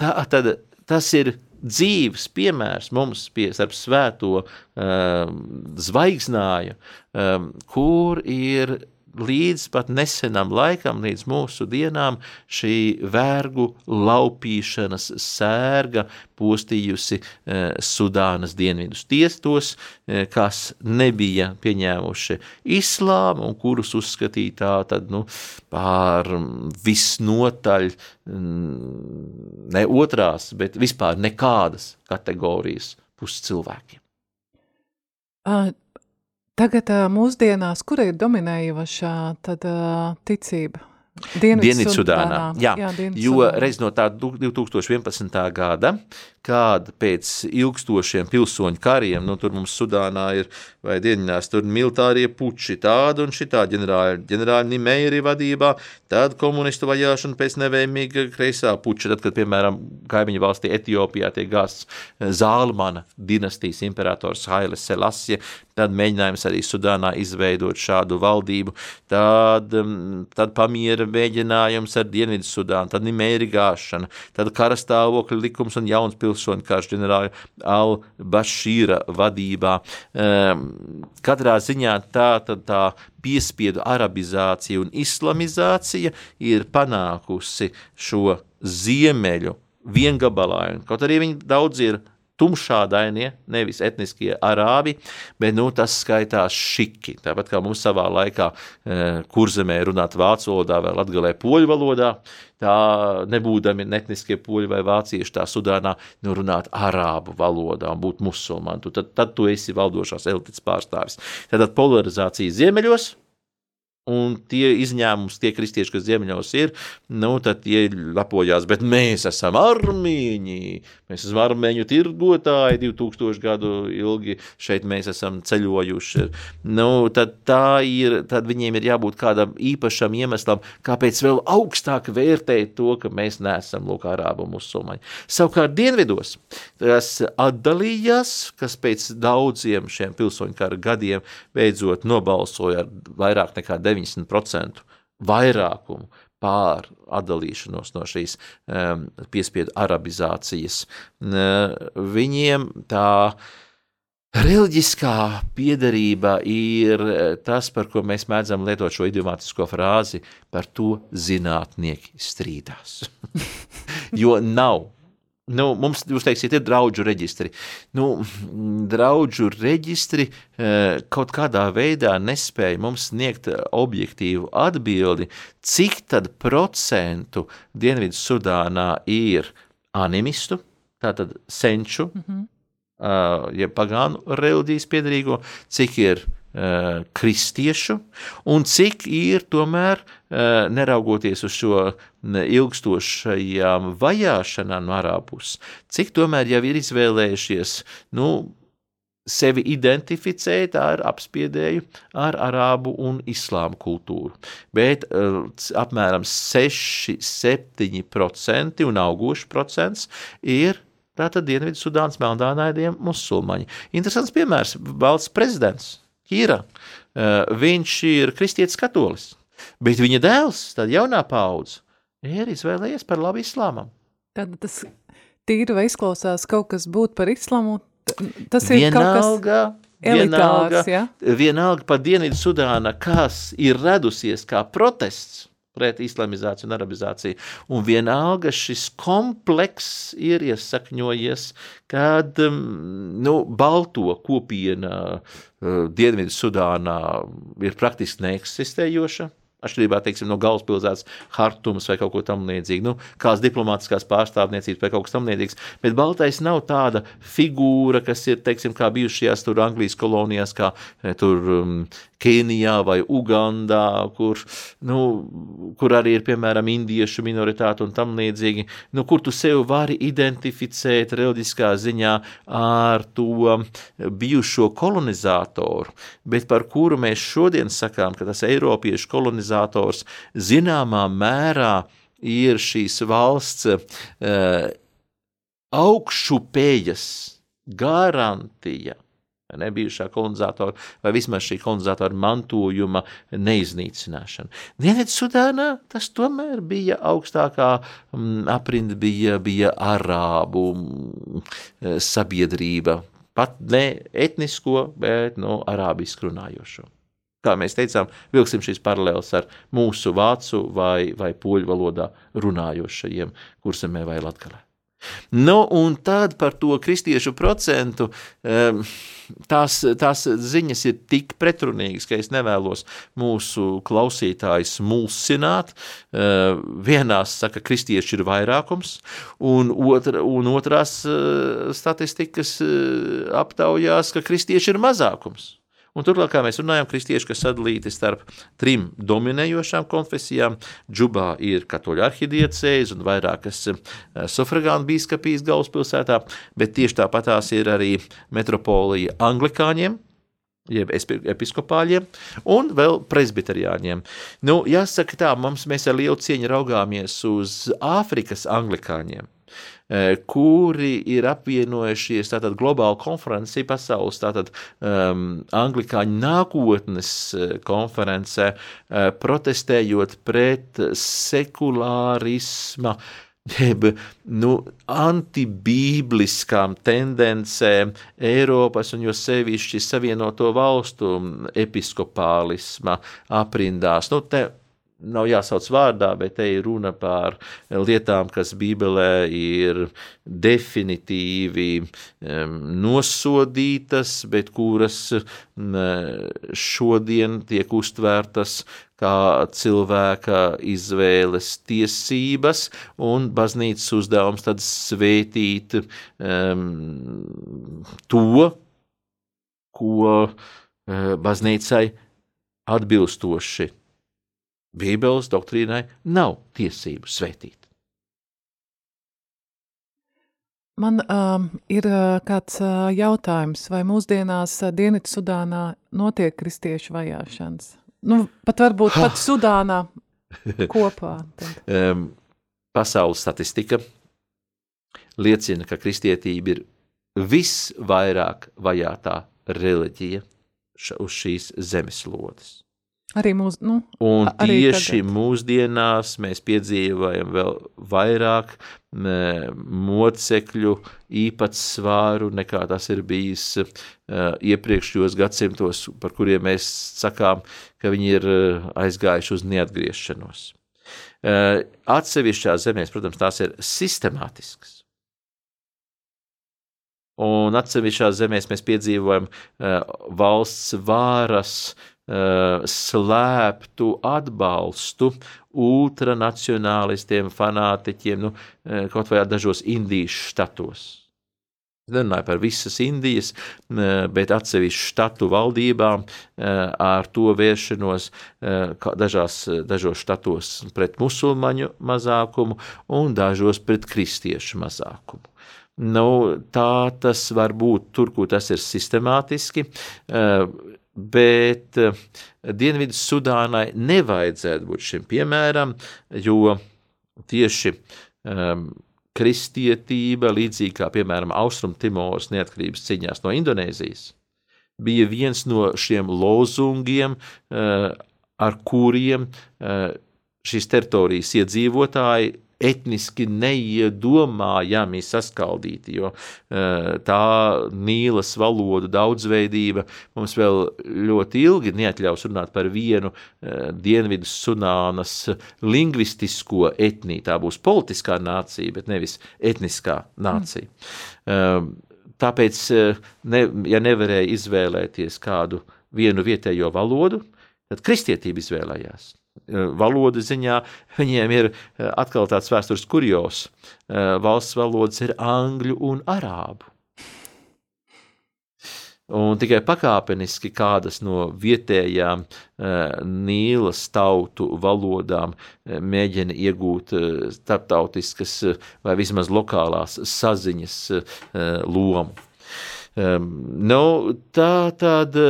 tā, tad, tas ir dzīves piemērs mums pie starp svēto um, zvaigznāju, um, kur ir līdz pat nesenam laikam, līdz mūsu dienām, šī vergu laupīšanas sērga postījusi e, Sudānas dienvidus. Ties tos, e, kas nebija pieņēmuši islāmu un kurus uzskatītā tad, nu, pār visnotaļ ne otrās, bet vispār nekādas kategorijas puscilvēkiem. Uh, Tagad mūsdienās, kur ir dominējošā tad, ticība? Dienvidsudānā. Jā, jā jo reiz no tā 2011. gada, kad pēc ilgstošiem pilsoņu kariem, nu tur mums Sudānā ir vai dienās, tur militārie puči tāda un šitā ģenerāļa, ģenerāļa Nimeiri vadībā, tad komunistu vajāšana pēc nevēmīga kreisā puča, tad, kad, piemēram, kaimiņu valstī Etiopijā tiek gāsts Zālmana dinastijas imperators Haile Selassie, tad mēģinājums arī Sudānā izveidot šādu valdību, tad, mm, tad pamiera mēģinājums ar Dienvidu Sudānu, tad Nimēri gāšana, tad karastāvokļa likums un jauns pilsoņu karš ģenerāla Al-Bašīra vadībā. Um, katrā ziņā tā, tā, tā piespiedu arabizācija un islamizācija ir panākusi šo ziemeļu viengabalainu, kaut arī viņi daudz ir tumšādainie, nevis etniskie arābi, bet nu, tas skaitās šiki. Tāpat kā mums savā laikā e, kurzemē runāt vācu valodā vai latgalē poļu valodā, tā nebūdami etniskie poļi vai vācieši tā Sudānā nu, runāt arābu valodā un būt musulmani. Tad, tad tu esi valdošās elites pārstāvis. Tātad polarizācija ziemeļos – Un tie izņēmumi, tie kristieši, kas ziemeļos ir, nu, tad tie lepojās, bet mēs esam armīņi, mēs esam armēņu tirgotāji, 2000 gadu ilgi šeit mēs esam ceļojuši. Nu, tad ir, tad viņiem ir jābūt kādam īpašam iemeslam, kāpēc vēl augstāk vērtēt to, ka mēs neesam arābu musulmaņi. Savukārt dienvidos, tas atdalījās, kas pēc daudziem šiem pilsoņu kara gadiem beidzot nobalsoja ar vairāk nekā 9 90% vairākumu pār atdalīšanos no šīs um, piespiedu arabizācijas. Viņiem tā reliģiskā piedarība ir tas, par ko mēs mēdzam lietot šo idiomātisko frāzi, par to zinātnieki strīdās. jo nav Nu, mums, jūs teiksiet, ir draugu reģistri. Nu, draugu reģistri eh, kaut kādā veidā nespēja mums sniegt objektīvu atbildi, cik tad procentu Dienvidu Sudānā ir animistu, tātad senču, mm -hmm. ja pagānu reliģijas piedarīgo, cik ir uh, kristiešu, un cik ir tomēr, uh, neraugoties uz šo ilgstošajām vajāšanām no arābus, cik tomēr jau ir izvēlējušies, nu, sevi identificēt ar apspiedēju, ar arābu un islāmu kultūru. Bet uh, apmēram 6-7% un augošs procents ir tātad Dienvidu Sudānas melnānaidiem musulmaņi. Interesants piemērs - valsts prezidents Kīra. Uh, viņš ir kristietis katolis, bet viņa dēls, tad jaunā paudze, ir izvēlējies par labu islāmam. Tad tas tīri vai izklausās kaut kas būt par islāmu, tas ir vienalga, kaut kas elitārs, vienalga, ja? vienalga par Dienvidu Sudāna, kas ir radusies kā protests pret islamizāciju un arabizāciju. Un vienalga šis komplekss ir iesakņojies, kad nu, balto kopiena uh, Dienvidu Sudānā ir praktiski neeksistējoša. Atšķirībā teiksim, no galvaspilsētas Hartumas vai kaut ko tamlīdzīgu, nu, kādas diplomātiskās pārstāvniecības vai kaut kas tamlīdzīgs. Bet Baltais nav tāda figūra, kas ir, teiksim, kā bijušajās tur Anglijas kolonijās, kā eh, tur um, Kenijā vai Ugandā, kur, nu, kur arī ir, piemēram, indiešu minoritāte un tam līdzīgi, nu, kur tu sev vari identificēt reliģiskā ziņā ar to bijušo kolonizatoru, bet par kuru mēs šodien sakām, ka tas Eiropiešu kolonizators zināmā mērā ir šīs valsts uh, augšupējas garantija ne, bijušā kolonizatora vai vismaz šī kolonizatora mantojuma neiznīcināšana. Dienvidsudānā tas tomēr bija augstākā mm, aprinda, bija, bija arābu mm, sabiedrība, pat ne etnisko, bet no arābisku runājošo. Kā mēs teicām, vilksim šīs paralēlas ar mūsu vācu vai, vai poļu valodā runājošajiem kursemē vai latgalē. Nu, un tad par to kristiešu procentu um, tās, tās ziņas ir tik pretrunīgas, ka es nevēlos mūsu klausītājus mulsināt. Uh, vienās saka, ka kristieši ir vairākums, un, otra, un otrās uh, statistikas aptaujās, ka kristieši ir mazākums. Un turklāt, kā mēs runājam, kristieši, kas sadalīti starp trim dominējošām konfesijām, Džubā ir katoļu arhidiecējas un vairākas eh, sufragānu bīskapijas galvaspilsētā, bet tieši tāpatās ir arī metropolija anglikāņiem, jeb episkopāļiem, un vēl presbiteriāņiem. Nu, jāsaka tā, mums mēs ar lielu cieņu raugāmies uz Āfrikas anglikāņiem. Eh, kuri ir apvienojušies tātad globāla konferencē, pasaules tātad um, anglikāņu nākotnes eh, konferencē, uh, protestējot pret sekulārisma jeb nu, antibībliskām tendencēm Eiropas un jo sevišķi Savienoto valstu episkopālisma aprindās. Nu, te nav jāsauc vārdā, bet te ir runa par lietām, kas Bībelē ir definitīvi nosodītas, bet kuras šodien tiek uztvērtas kā cilvēka izvēles tiesības, un baznīcas uzdevums tad svētīt um, to, ko uh, baznīcai atbilstoši Bībeles doktrīnai nav tiesību svētīt. Man um, ir uh, kāds uh, jautājums, vai mūsdienās uh, Dienvidsudānā notiek kristiešu vajāšanas? Nu, pat varbūt pat Sudānā kopā. um, pasaules statistika liecina, ka kristietība ir visvairāk vajātā reliģija uz šīs zemeslodes. Arī mūs, nu, un tieši tagad. mūsdienās mēs piedzīvojam vēl vairāk mocekļu īpatsvāru nekā tas ir bijis uh, iepriekšējos gadsimtos, par kuriem mēs sakām, ka viņi ir uh, aizgājuši uz neatgriešanos. Uh, atsevišķās zemēs, protams, tās ir sistemātiskas. Un atsevišķās zemēs mēs piedzīvojam valsts vāras Uh, slēptu atbalstu ultranacionālistiem, fanātiķiem, nu, uh, kaut vai dažos indīšu štatos. Nerunāju par visas Indijas, bet atsevišķu štatu valdībām ar to vēršanos dažās, dažos štatos pret musulmaņu mazākumu un dažos pret kristiešu mazākumu. Nu, tā tas var būt tur, kur tas ir sistemātiski, bet Dienvidu Sudānai nevajadzētu būt šim piemēram, jo tieši um, kristietība, līdzīgi kā piemēram Austrumtimoras neatkarības ciņās no Indonēzijas, bija viens no šiem lozungiem, eh, ar kuriem eh, šīs teritorijas iedzīvotāji etniski neiedomājami saskaldīti, jo uh, tā nīlas valodu daudzveidība mums vēl ļoti ilgi neatļaus runāt par vienu uh, Dienvidu Sunānas lingvistisko etniju. Tā būs politiskā nācija, bet nevis etniskā nācija. Mm. Uh, tāpēc, ne, ja nevarēja izvēlēties kādu vienu vietējo valodu, tad kristietība izvēlējās. Eh, valodu ziņā viņiem ir eh, atkal tāds vēstures kurjos. Eh, valsts valodas ir angļu un arābu. Un tikai pakāpeniski kādas no vietējām Nīlas tautu valodām mēģina iegūt starptautiskas vai vismaz lokālās saziņas lomu. Nu, tā tad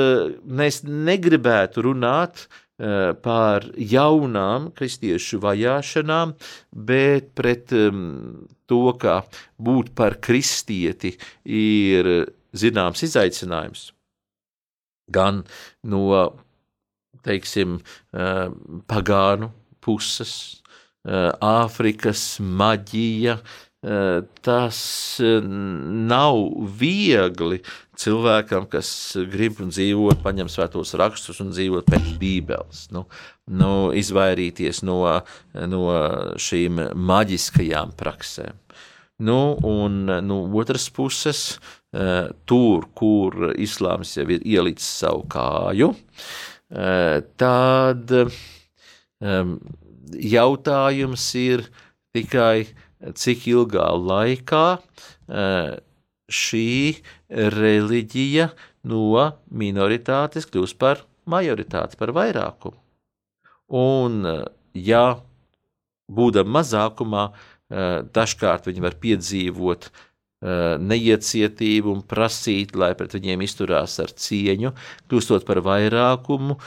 mēs negribētu runāt Eh, pār jaunām kristiešu vajāšanām, bet pret um, to, ka būt par kristieti ir zināms izaicinājums. Gan no, teiksim, pagānu puses, Āfrikas maģija, tas nav viegli cilvēkam, kas grib dzīvot, paņem svētos rakstus un dzīvot pēc Bībeles. Nu, nu, izvairīties no, no šīm maģiskajām praksēm. Nu, un no otras puses, tur, kur islāms jau ir ielicis savu kāju, tad jautājums ir tikai, cik ilgā laikā šī reliģija no minoritātes kļūst par majoritāti, par vairākumu. Un, ja būdam mazākumā, dažkārt viņi var piedzīvot neiecietību un prasīt, lai pret viņiem izturās ar cieņu, kļūstot par vairākumu,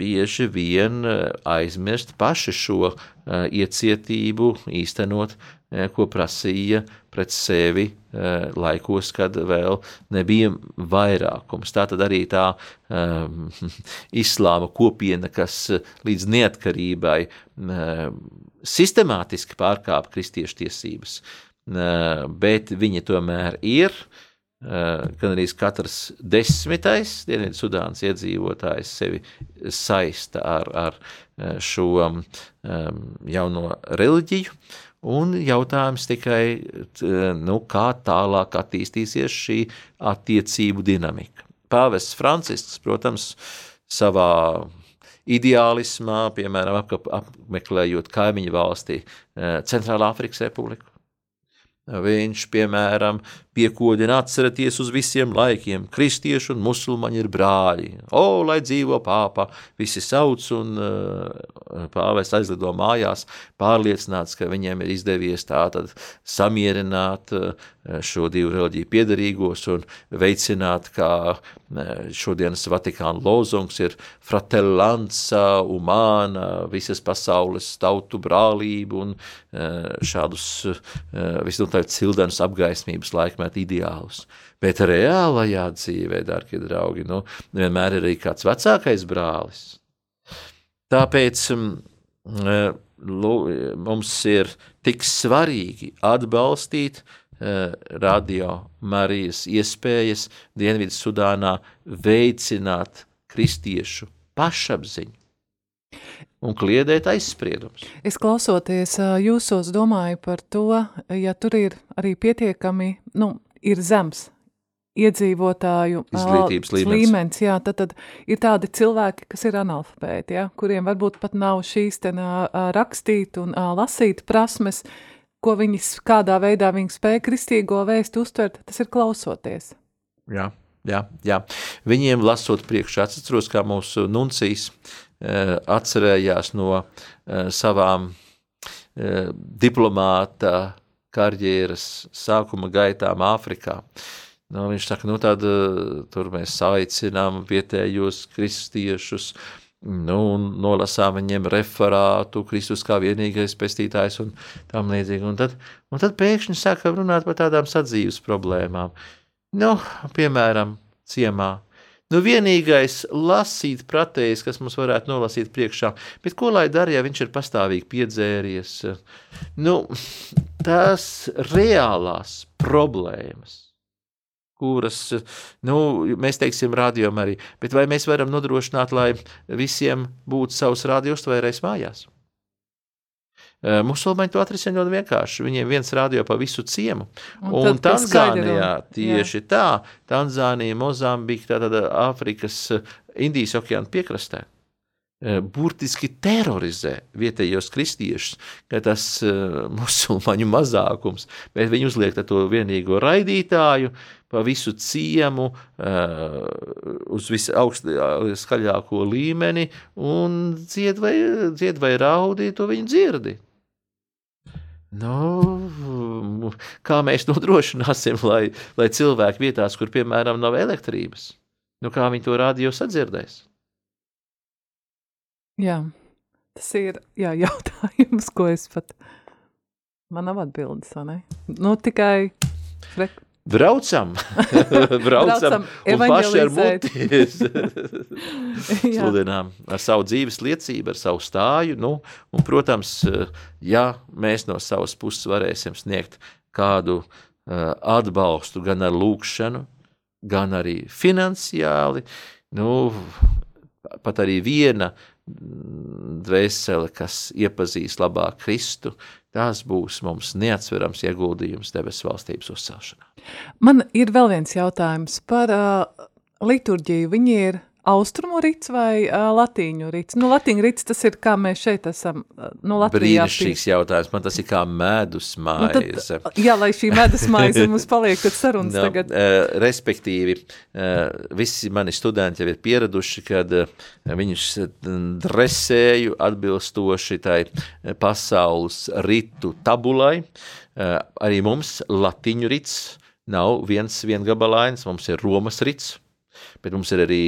bieži vien aizmirst paši šo iecietību īstenot Eh, ko prasīja pret sevi eh, laikos, kad vēl nebija vairākums. Tā tad arī tā um, islāma kopiena, kas līdz neatkarībai um, sistemātiski pārkāpa kristiešu tiesības, bet viņi tomēr ir. Uh, gan arī katrs desmitais Dienvidu Sudānas iedzīvotājs sevi saista ar, ar šo um, jauno reliģiju. Un jautājums tikai, nu, kā tālāk attīstīsies šī attiecību dinamika. Pāvests Francisks, protams, savā ideālismā, piemēram, apmeklējot kaimiņu valstī eh, Centrālā Afrikas Republiku, Viņš, piemēram, piekodina atcerieties uz visiem laikiem, kristieši un musulmaņi ir brāļi. O, lai dzīvo pāpa, visi sauc un uh, pāvests aizlido mājās, pārliecināts, ka viņiem ir izdevies tātad samierināt uh, šo divu reliģiju piedarīgos un veicināt, kā šodienas Vatikāna lozungs ir fratellanza humana, visas pasaules tautu brālību un uh, šādus uh, visnotaļ cildenus apgaismības laikmetu ideālus. Bet reālajā dzīvē, darbie draugi, nu, vienmēr ir arī kāds vecākais brālis. Tāpēc eh, mums ir tik svarīgi atbalstīt eh, radio Marijas iespējas Dienvidu Sudānā veicināt kristiešu pašapziņu un kliedēt aizspriedumus. Es klausoties jūsos domāju par to, ja tur ir arī pietiekami, nu, ir zems iedzīvotāju izglītības līmenis. līmenis jā, tad, tad ir tādi cilvēki, kas ir analfabēti, ja, kuriem varbūt pat nav šīs te rakstīt un lasīt prasmes, ko viņi, kādā veidā viņi spēja kristīgo vēstu uztvert, tas ir klausoties. Jā, jā, jā. Viņiem lasot priekšā, atceros, kā mūsu nuncijas uh, atcerējās no uh, savām uh, diplomāta karjeras sākuma gaitām Āfrikā. Nu, viņš saka, nu tad tur mēs aicinām vietējos kristiešus, uh, nu, nolasām viņiem referātu, Kristus kā vienīgais pestītājs un tam līdzīgi. Un tad, un tad pēkšņi sākam runāt par tādām sadzīves problēmām. Nu, piemēram, ciemā. Nu, vienīgais lasīt pratējs, kas mums varētu nolasīt priekšā, bet ko lai dara, ja viņš ir pastāvīgi piedzēries? Nu, tās reālās problēmas kuras nu, mēs teiksim, rādījām arī. Bet vai mēs varam nodrošināt, lai visiem būtu savs radiostvērējs mājās? Musulmaņi to atrisina ļoti vienkārši. Viņiem viens rādio pa visu ciemu. Un, un Tanzānijā tieši jā. tā, Tanzānija, Mozambika, tātad Āfrikas, Indijas okeāna piekrastē burtiski terorizē vietējos kristiešus, ka tas uh, musulmaņu mazākums, bet viņi uzliek to vienīgo raidītāju, pa visu ciemu, uh, uz visaugstāko līmeni, un dzied vai, dzied vai raudi, to viņi dzirdi. Nu, kā mēs nodrošināsim, lai, lai cilvēki vietās, kur piemēram nav elektrības, nu, kā viņi to rādio sadzirdēs? Jā, tas ir jā, jautājums, ko es pat. Man nav atbildes? Nu, tikai. Re, Braucam, braucam, un paši ar muti sludinām ar savu dzīves liecību, ar savu stāju. Nu, un, protams, ja mēs no savas puses varēsim sniegt kādu uh, atbalstu gan ar lūkšanu, gan arī finansiāli, nu, pat arī viena dvēsele, kas iepazīst labāk Kristu, tas būs mums neatsverams ieguldījums debesu valstības uzcelšanā. Man ir vēl viens jautājums par uh, liturģiju. Viņi ir austrumu rīts vai uh, latīņu rīts? Nu, latīņu rīts tas ir, kā mēs šeit esam, nu. Brīnišķīgs jautājums, man tas ir kā medus maize. Nu, tad, jā, lai šī medus maize mums paliek, kad sarunas no, tagad. Uh, respektīvi, uh, visi mani studenti jau ir pieraduši, kad uh, viņus dresēju atbilstoši tai pasaules ritu tabulai. Uh, arī mums latiņu rīts nav viens viengabalains, mums ir Romas rīts bet mums ir arī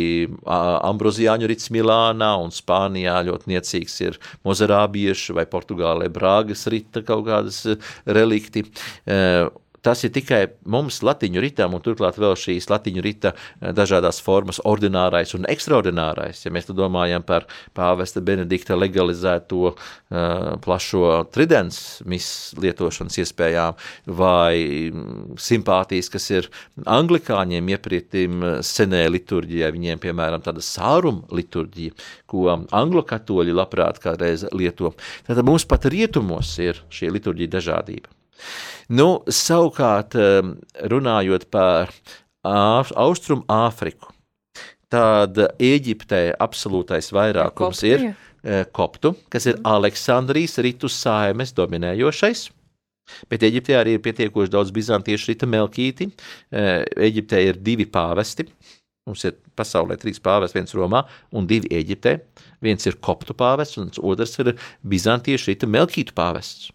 Ambrozijāņu rits Milānā un Spānijā ļoti niecīgs ir Mozarābiešu vai Portugālē Brāgas rita kaut kādas relikti tas ir tikai mums, Latviju ritam, un turklāt vēl šīs Latviju rita eh, dažādas formas, ordinārais un ekstraordinārais. Ja mēs domājam par pāvesta Benedikta legalizēto uh, plašo tridents lietošanas iespējām, vai mm, simpātijas, kas ir anglikāņiem iepritim eh, senē liturģijai, viņiem, piemēram, tāda sāruma liturģija, ko anglo katoļi labprāt kādreiz lieto. Tātad mums pat rietumos ir šī liturģija dažādība. Nu, savukārt, um, runājot par Austrumu Āfriku, tad Eģiptē absolūtais vairākums Kopti, ir uh, koptu, kas ir Aleksandrijas ritu saimes dominējošais. Bet Eģiptē arī ir pietiekoši daudz bizantiešu rita melkīti. Eģiptē ir divi pāvesti. Mums ir pasaulē trīs pāvesti, viens Romā un divi Eģiptē. Viens ir koptu pāvests, un otrs ir bizantiešu rita melkītu pāvests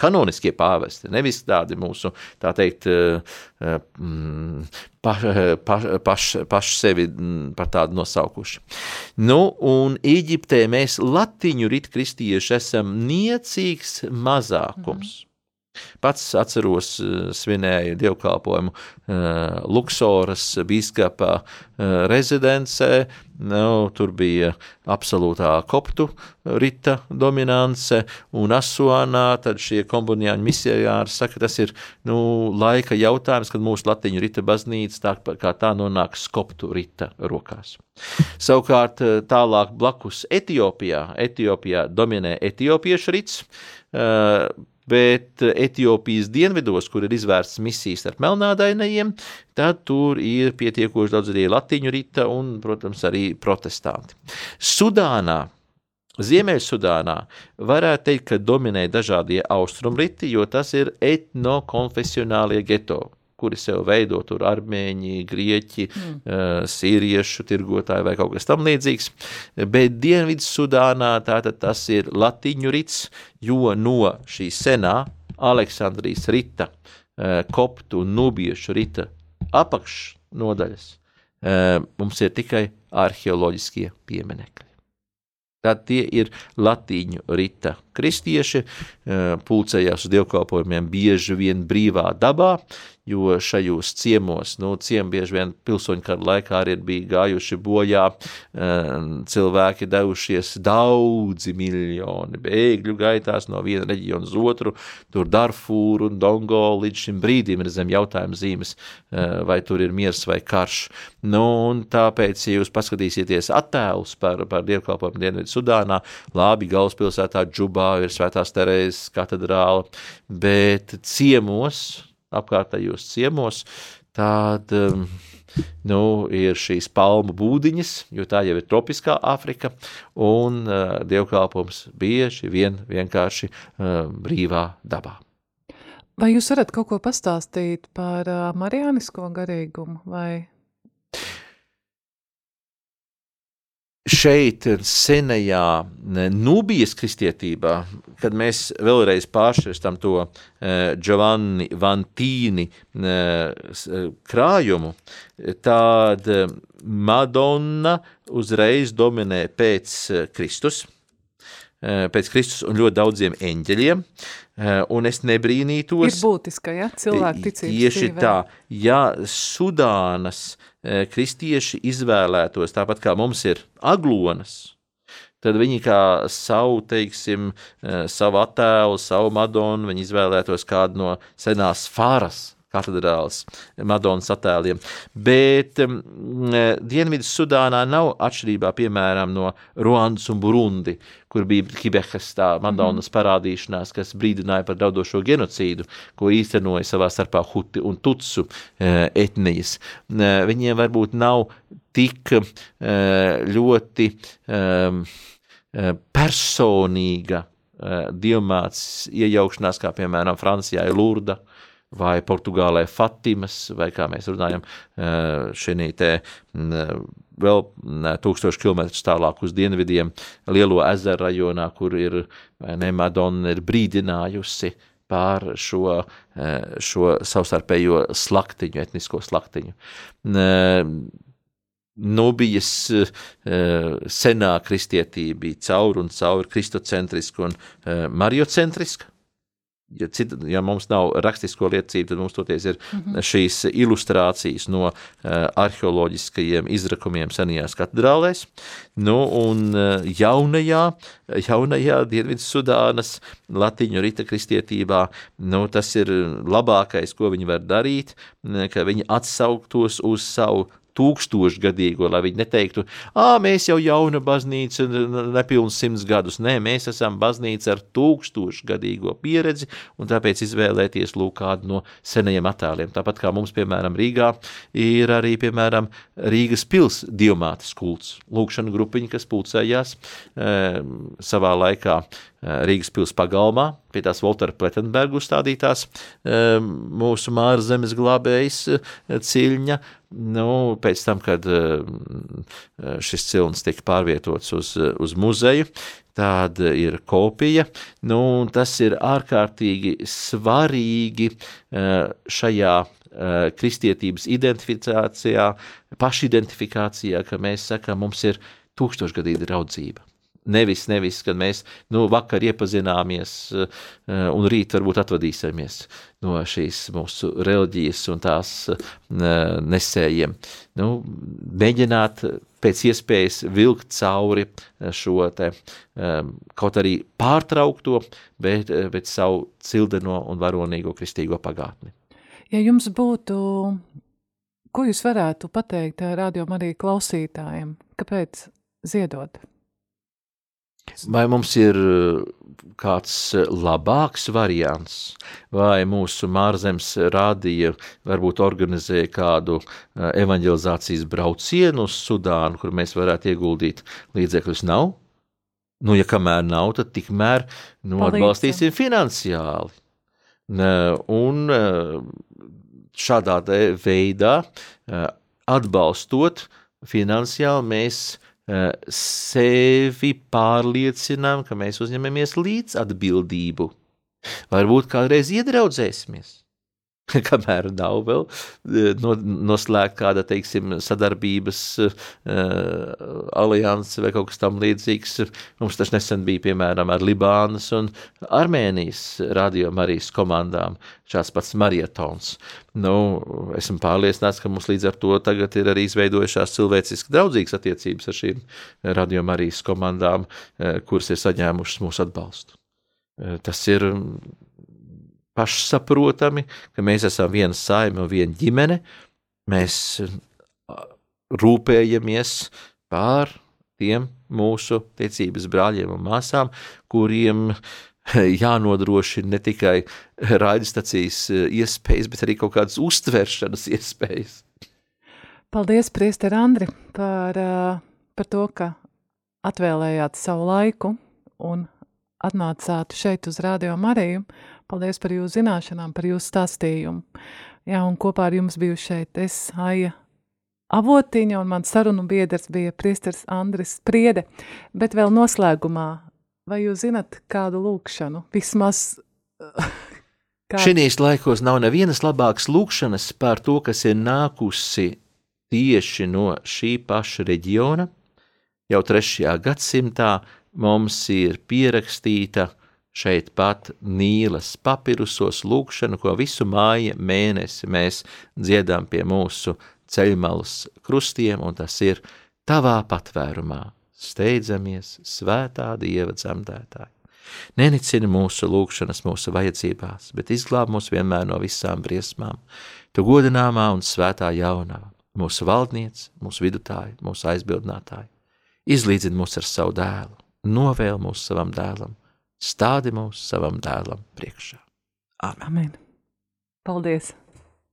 kanoniskie pāvesti, nevis tādi mūsu, tā teikt, eh, eh, mm, pa, pa, paš, paš sevi mm, par tādu nosaukuši. Nu, un Īģiptē mēs latiņu rit kristieši esam niecīgs mazākums. Mm. Pats atceros, eh, svinēju dievkalpojumu eh, Luksoras biskapa eh, rezidencē. Nu, tur bija absolūtā koptu rita dominance, un Asuānā šie kombunijāņu misijāri saka, tas ir nu, laika jautājums, kad mūsu latiņu rita baznīca tā kā tā nonāks koptu rita rokās. Savukārt tālāk blakus Etiopijā, Etiopijā dominē etiopiešu rits, bet Etiopijas dienvidos, kur ir izvērstas misijas ar melnādainajiem, tad tur ir pietiekoši daudz arī latiņu rita un, protams, arī protestanti. Sudānā Ziemeļsudānā varētu teikt, ka dominē dažādie austrumriti, jo tas ir etnokonfesionālie geto kuri sev veido tur armēņi, grieķi, mm. uh, sīriešu tirgotāji vai kaut kas tam līdzīgs. Bet Dienvidu Sudānā tātad tas ir latiņu rits, jo no šī senā Aleksandrijas rita, uh, koptu un nubiešu rita apakšnodaļas uh, mums ir tikai arheoloģiskie pieminekļi. Tad tie ir latīņu rita kristieši, pulcējās uz dievkalpojumiem bieži vien brīvā dabā, jo šajos ciemos, nu, ciemi bieži vien pilsoņu kara laikā arī bija gājuši bojā, cilvēki devušies daudzi miljoni bēgļu gaitās no viena reģiona uz otru, tur Darfūru un Dongo līdz šim brīdim ir zem jautājuma zīmes, vai tur ir miers vai karš. Nu, un tāpēc, ja jūs paskatīsieties attēlus par, par dievkalpojumu Dienvidu Sudānā, labi, galvaspilsētā Džubā ir Svētās Terēzes katedrāla, bet ciemos, apkārtējos ciemos, tad um, nu, ir šīs palmu būdiņas, jo tā jau ir tropiskā Āfrika, un uh, dievkalpojums bieži vien vienkārši uh, brīvā dabā. Vai jūs varat kaut ko pastāstīt par uh, marijānisko garīgumu vai šeit, senajā Nubijas kristietībā, kad mēs vēlreiz pāršķirstam to uh, Giovanni Vantīni uh, krājumu, tad Madonna uzreiz dominē pēc Kristus, pēc Kristus un ļoti daudziem eņģeļiem, un es nebrīnītos. Ir būtiska, ja, cilvēku ticības Tieši dzīvē. tā, ja Sudānas Eh, kristieši izvēlētos, tāpat kā mums ir aglonas, tad viņi kā savu, teiksim, eh, savu attēlu, savu madonu, viņi izvēlētos kādu no senās fāras katedrāles Madonas attēliem. Bet um, Dienvidu Sudānā nav atšķirībā, piemēram, no Ruandas un Burundi, kur bija Kibehas tā Madonas mm parādīšanās, kas brīdināja par daudošo genocīdu, ko īstenoja savā starpā Huti un Tutsu uh, etnijas. Uh, viņiem varbūt nav tik uh, ļoti um, personīga dievmāts iejaukšanās, kā piemēram Francijā ir Lurda, uh, vai Portugālē Fatimas, vai kā mēs runājam, eh, šī te vēl tūkstoši kilometrus tālāk uz dienvidiem, Lielo ezeru rajonā, kur ir ne, Madonna ir brīdinājusi pār šo, eh, šo savstarpējo slaktiņu, etnisko slaktiņu. Nubijas senā kristietība bija caur un caur kristocentriska un mariocentriska ja, cita, ja mums nav rakstisko liecību, tad mums toties ir mm -hmm. šīs ilustrācijas no uh, arheoloģiskajiem izrakumiem senajās katedrālēs. Nu, un uh, jaunajā, jaunajā Dienvidsudānas latiņu rita kristietībā, nu, tas ir labākais, ko viņi var darīt, ka viņi atsauktos uz savu tūkstošgadīgo, lai viņi neteiktu, ah, mēs jau jauna baznīca, nepilns simts gadus. Nē, mēs esam baznīca ar tūkstošgadīgo pieredzi, un tāpēc izvēlēties lūk kādu no senajiem attēliem. Tāpat kā mums, piemēram, Rīgā ir arī, piemēram, Rīgas pils diamātes kults, lūkšana grupiņa, kas pulcējās e, savā laikā Eh, Rīgas pils pagalmā, pie tās Voltera Pletenberga uzstādītās eh, mūsu māra zemes glābējas eh, ciļņa. Nu, pēc tam, kad šis cilns tika pārvietots uz, uz muzeju, tāda ir kopija. Nu, tas ir ārkārtīgi svarīgi šajā kristietības identifikācijā, pašidentifikācijā, ka mēs sakām, mums ir tūkstošgadīga draudzība. Nevis, nevis, kad mēs nu, vakar iepazināmies uh, un rīt varbūt atvadīsimies no šīs mūsu reliģijas un tās uh, nesējiem. Nu, mēģināt pēc iespējas vilkt cauri šo te kaut arī pārtraukto, bet, bet savu cildeno un varonīgo kristīgo pagātni. Ja jums būtu, ko jūs varētu pateikt radio arī klausītājiem, kāpēc ziedot? Vai mums ir eh, kāds eh, labāks variants, vai mūsu mārzemes rādīja, varbūt organizēja kādu eh, evanģelizācijas braucienu uz Sudānu, kur mēs varētu ieguldīt līdzekļus? Nav. Nu, ja kamēr nav, tad tikmēr nu, Palīdzam. atbalstīsim finansiāli. Un šādā veidā atbalstot finansiāli, mēs sevi pārliecinām, ka mēs uzņemamies līdz atbildību. Varbūt kādreiz iedraudzēsimies. Kamēr nav vēl eh, no, noslēgta kāda, teiksim, sadarbības uh, alianse vai kaut kas tam līdzīgs. Mums tas nesen bija, piemēram, ar Libānas un Armēnijas radio Marijas komandām šāds pats marietons. Nu, esmu pārliecināts, ka mums līdz ar to tagad ir arī izveidojušās cilvēciski draudzīgas attiecības ar šīm radio Marijas komandām, uh, kuras ir saņēmušas mūsu atbalstu. Tas ir pašsaprotami, ka mēs esam viena saime un viena ģimene. Mēs rūpējamies par tiem mūsu ticības brāļiem un māsām, kuriem jānodrošina ne tikai raidstacijas iespējas, bet arī kaut kādas uztveršanas iespējas. Paldies, Priester Andri, par, par to, ka atvēlējāt savu laiku un atnācāt šeit uz Radio Mariju. Paldies par jūsu zināšanām, par jūsu stāstījumu. Jā, un kopā ar jums biju šeit es, Aija Avotiņa, un mans sarunu biedrs bija priesters Andris Priede. Bet vēl noslēgumā, vai jūs zinat kādu lūkšanu? Vismaz... Kā... Šinīs laikos nav nevienas labākas lūkšanas par to, kas ir nākusi tieši no šī paša reģiona. Jau trešajā gadsimtā mums ir pierakstīta šeit pat Nīlas papirusos lūkšanu, ko visu māja mēnesi mēs dziedam pie mūsu ceļmalas krustiem, un tas ir tavā patvērumā. Steidzamies, svētā Dieva dzemdētāji. Nenicini mūsu lūgšanas, mūsu vajadzībās, bet izglāb mūs vienmēr no visām briesmām. Tu godināmā un svētā jaunā, mūsu valdniece, mūsu vidutāja, mūsu aizbildinātāja. Izlīdzini mūs ar savu dēlu, novēl mūs savam dēlam, stādi mūs savam dēlam priekšā. Amen. Amen. Paldies!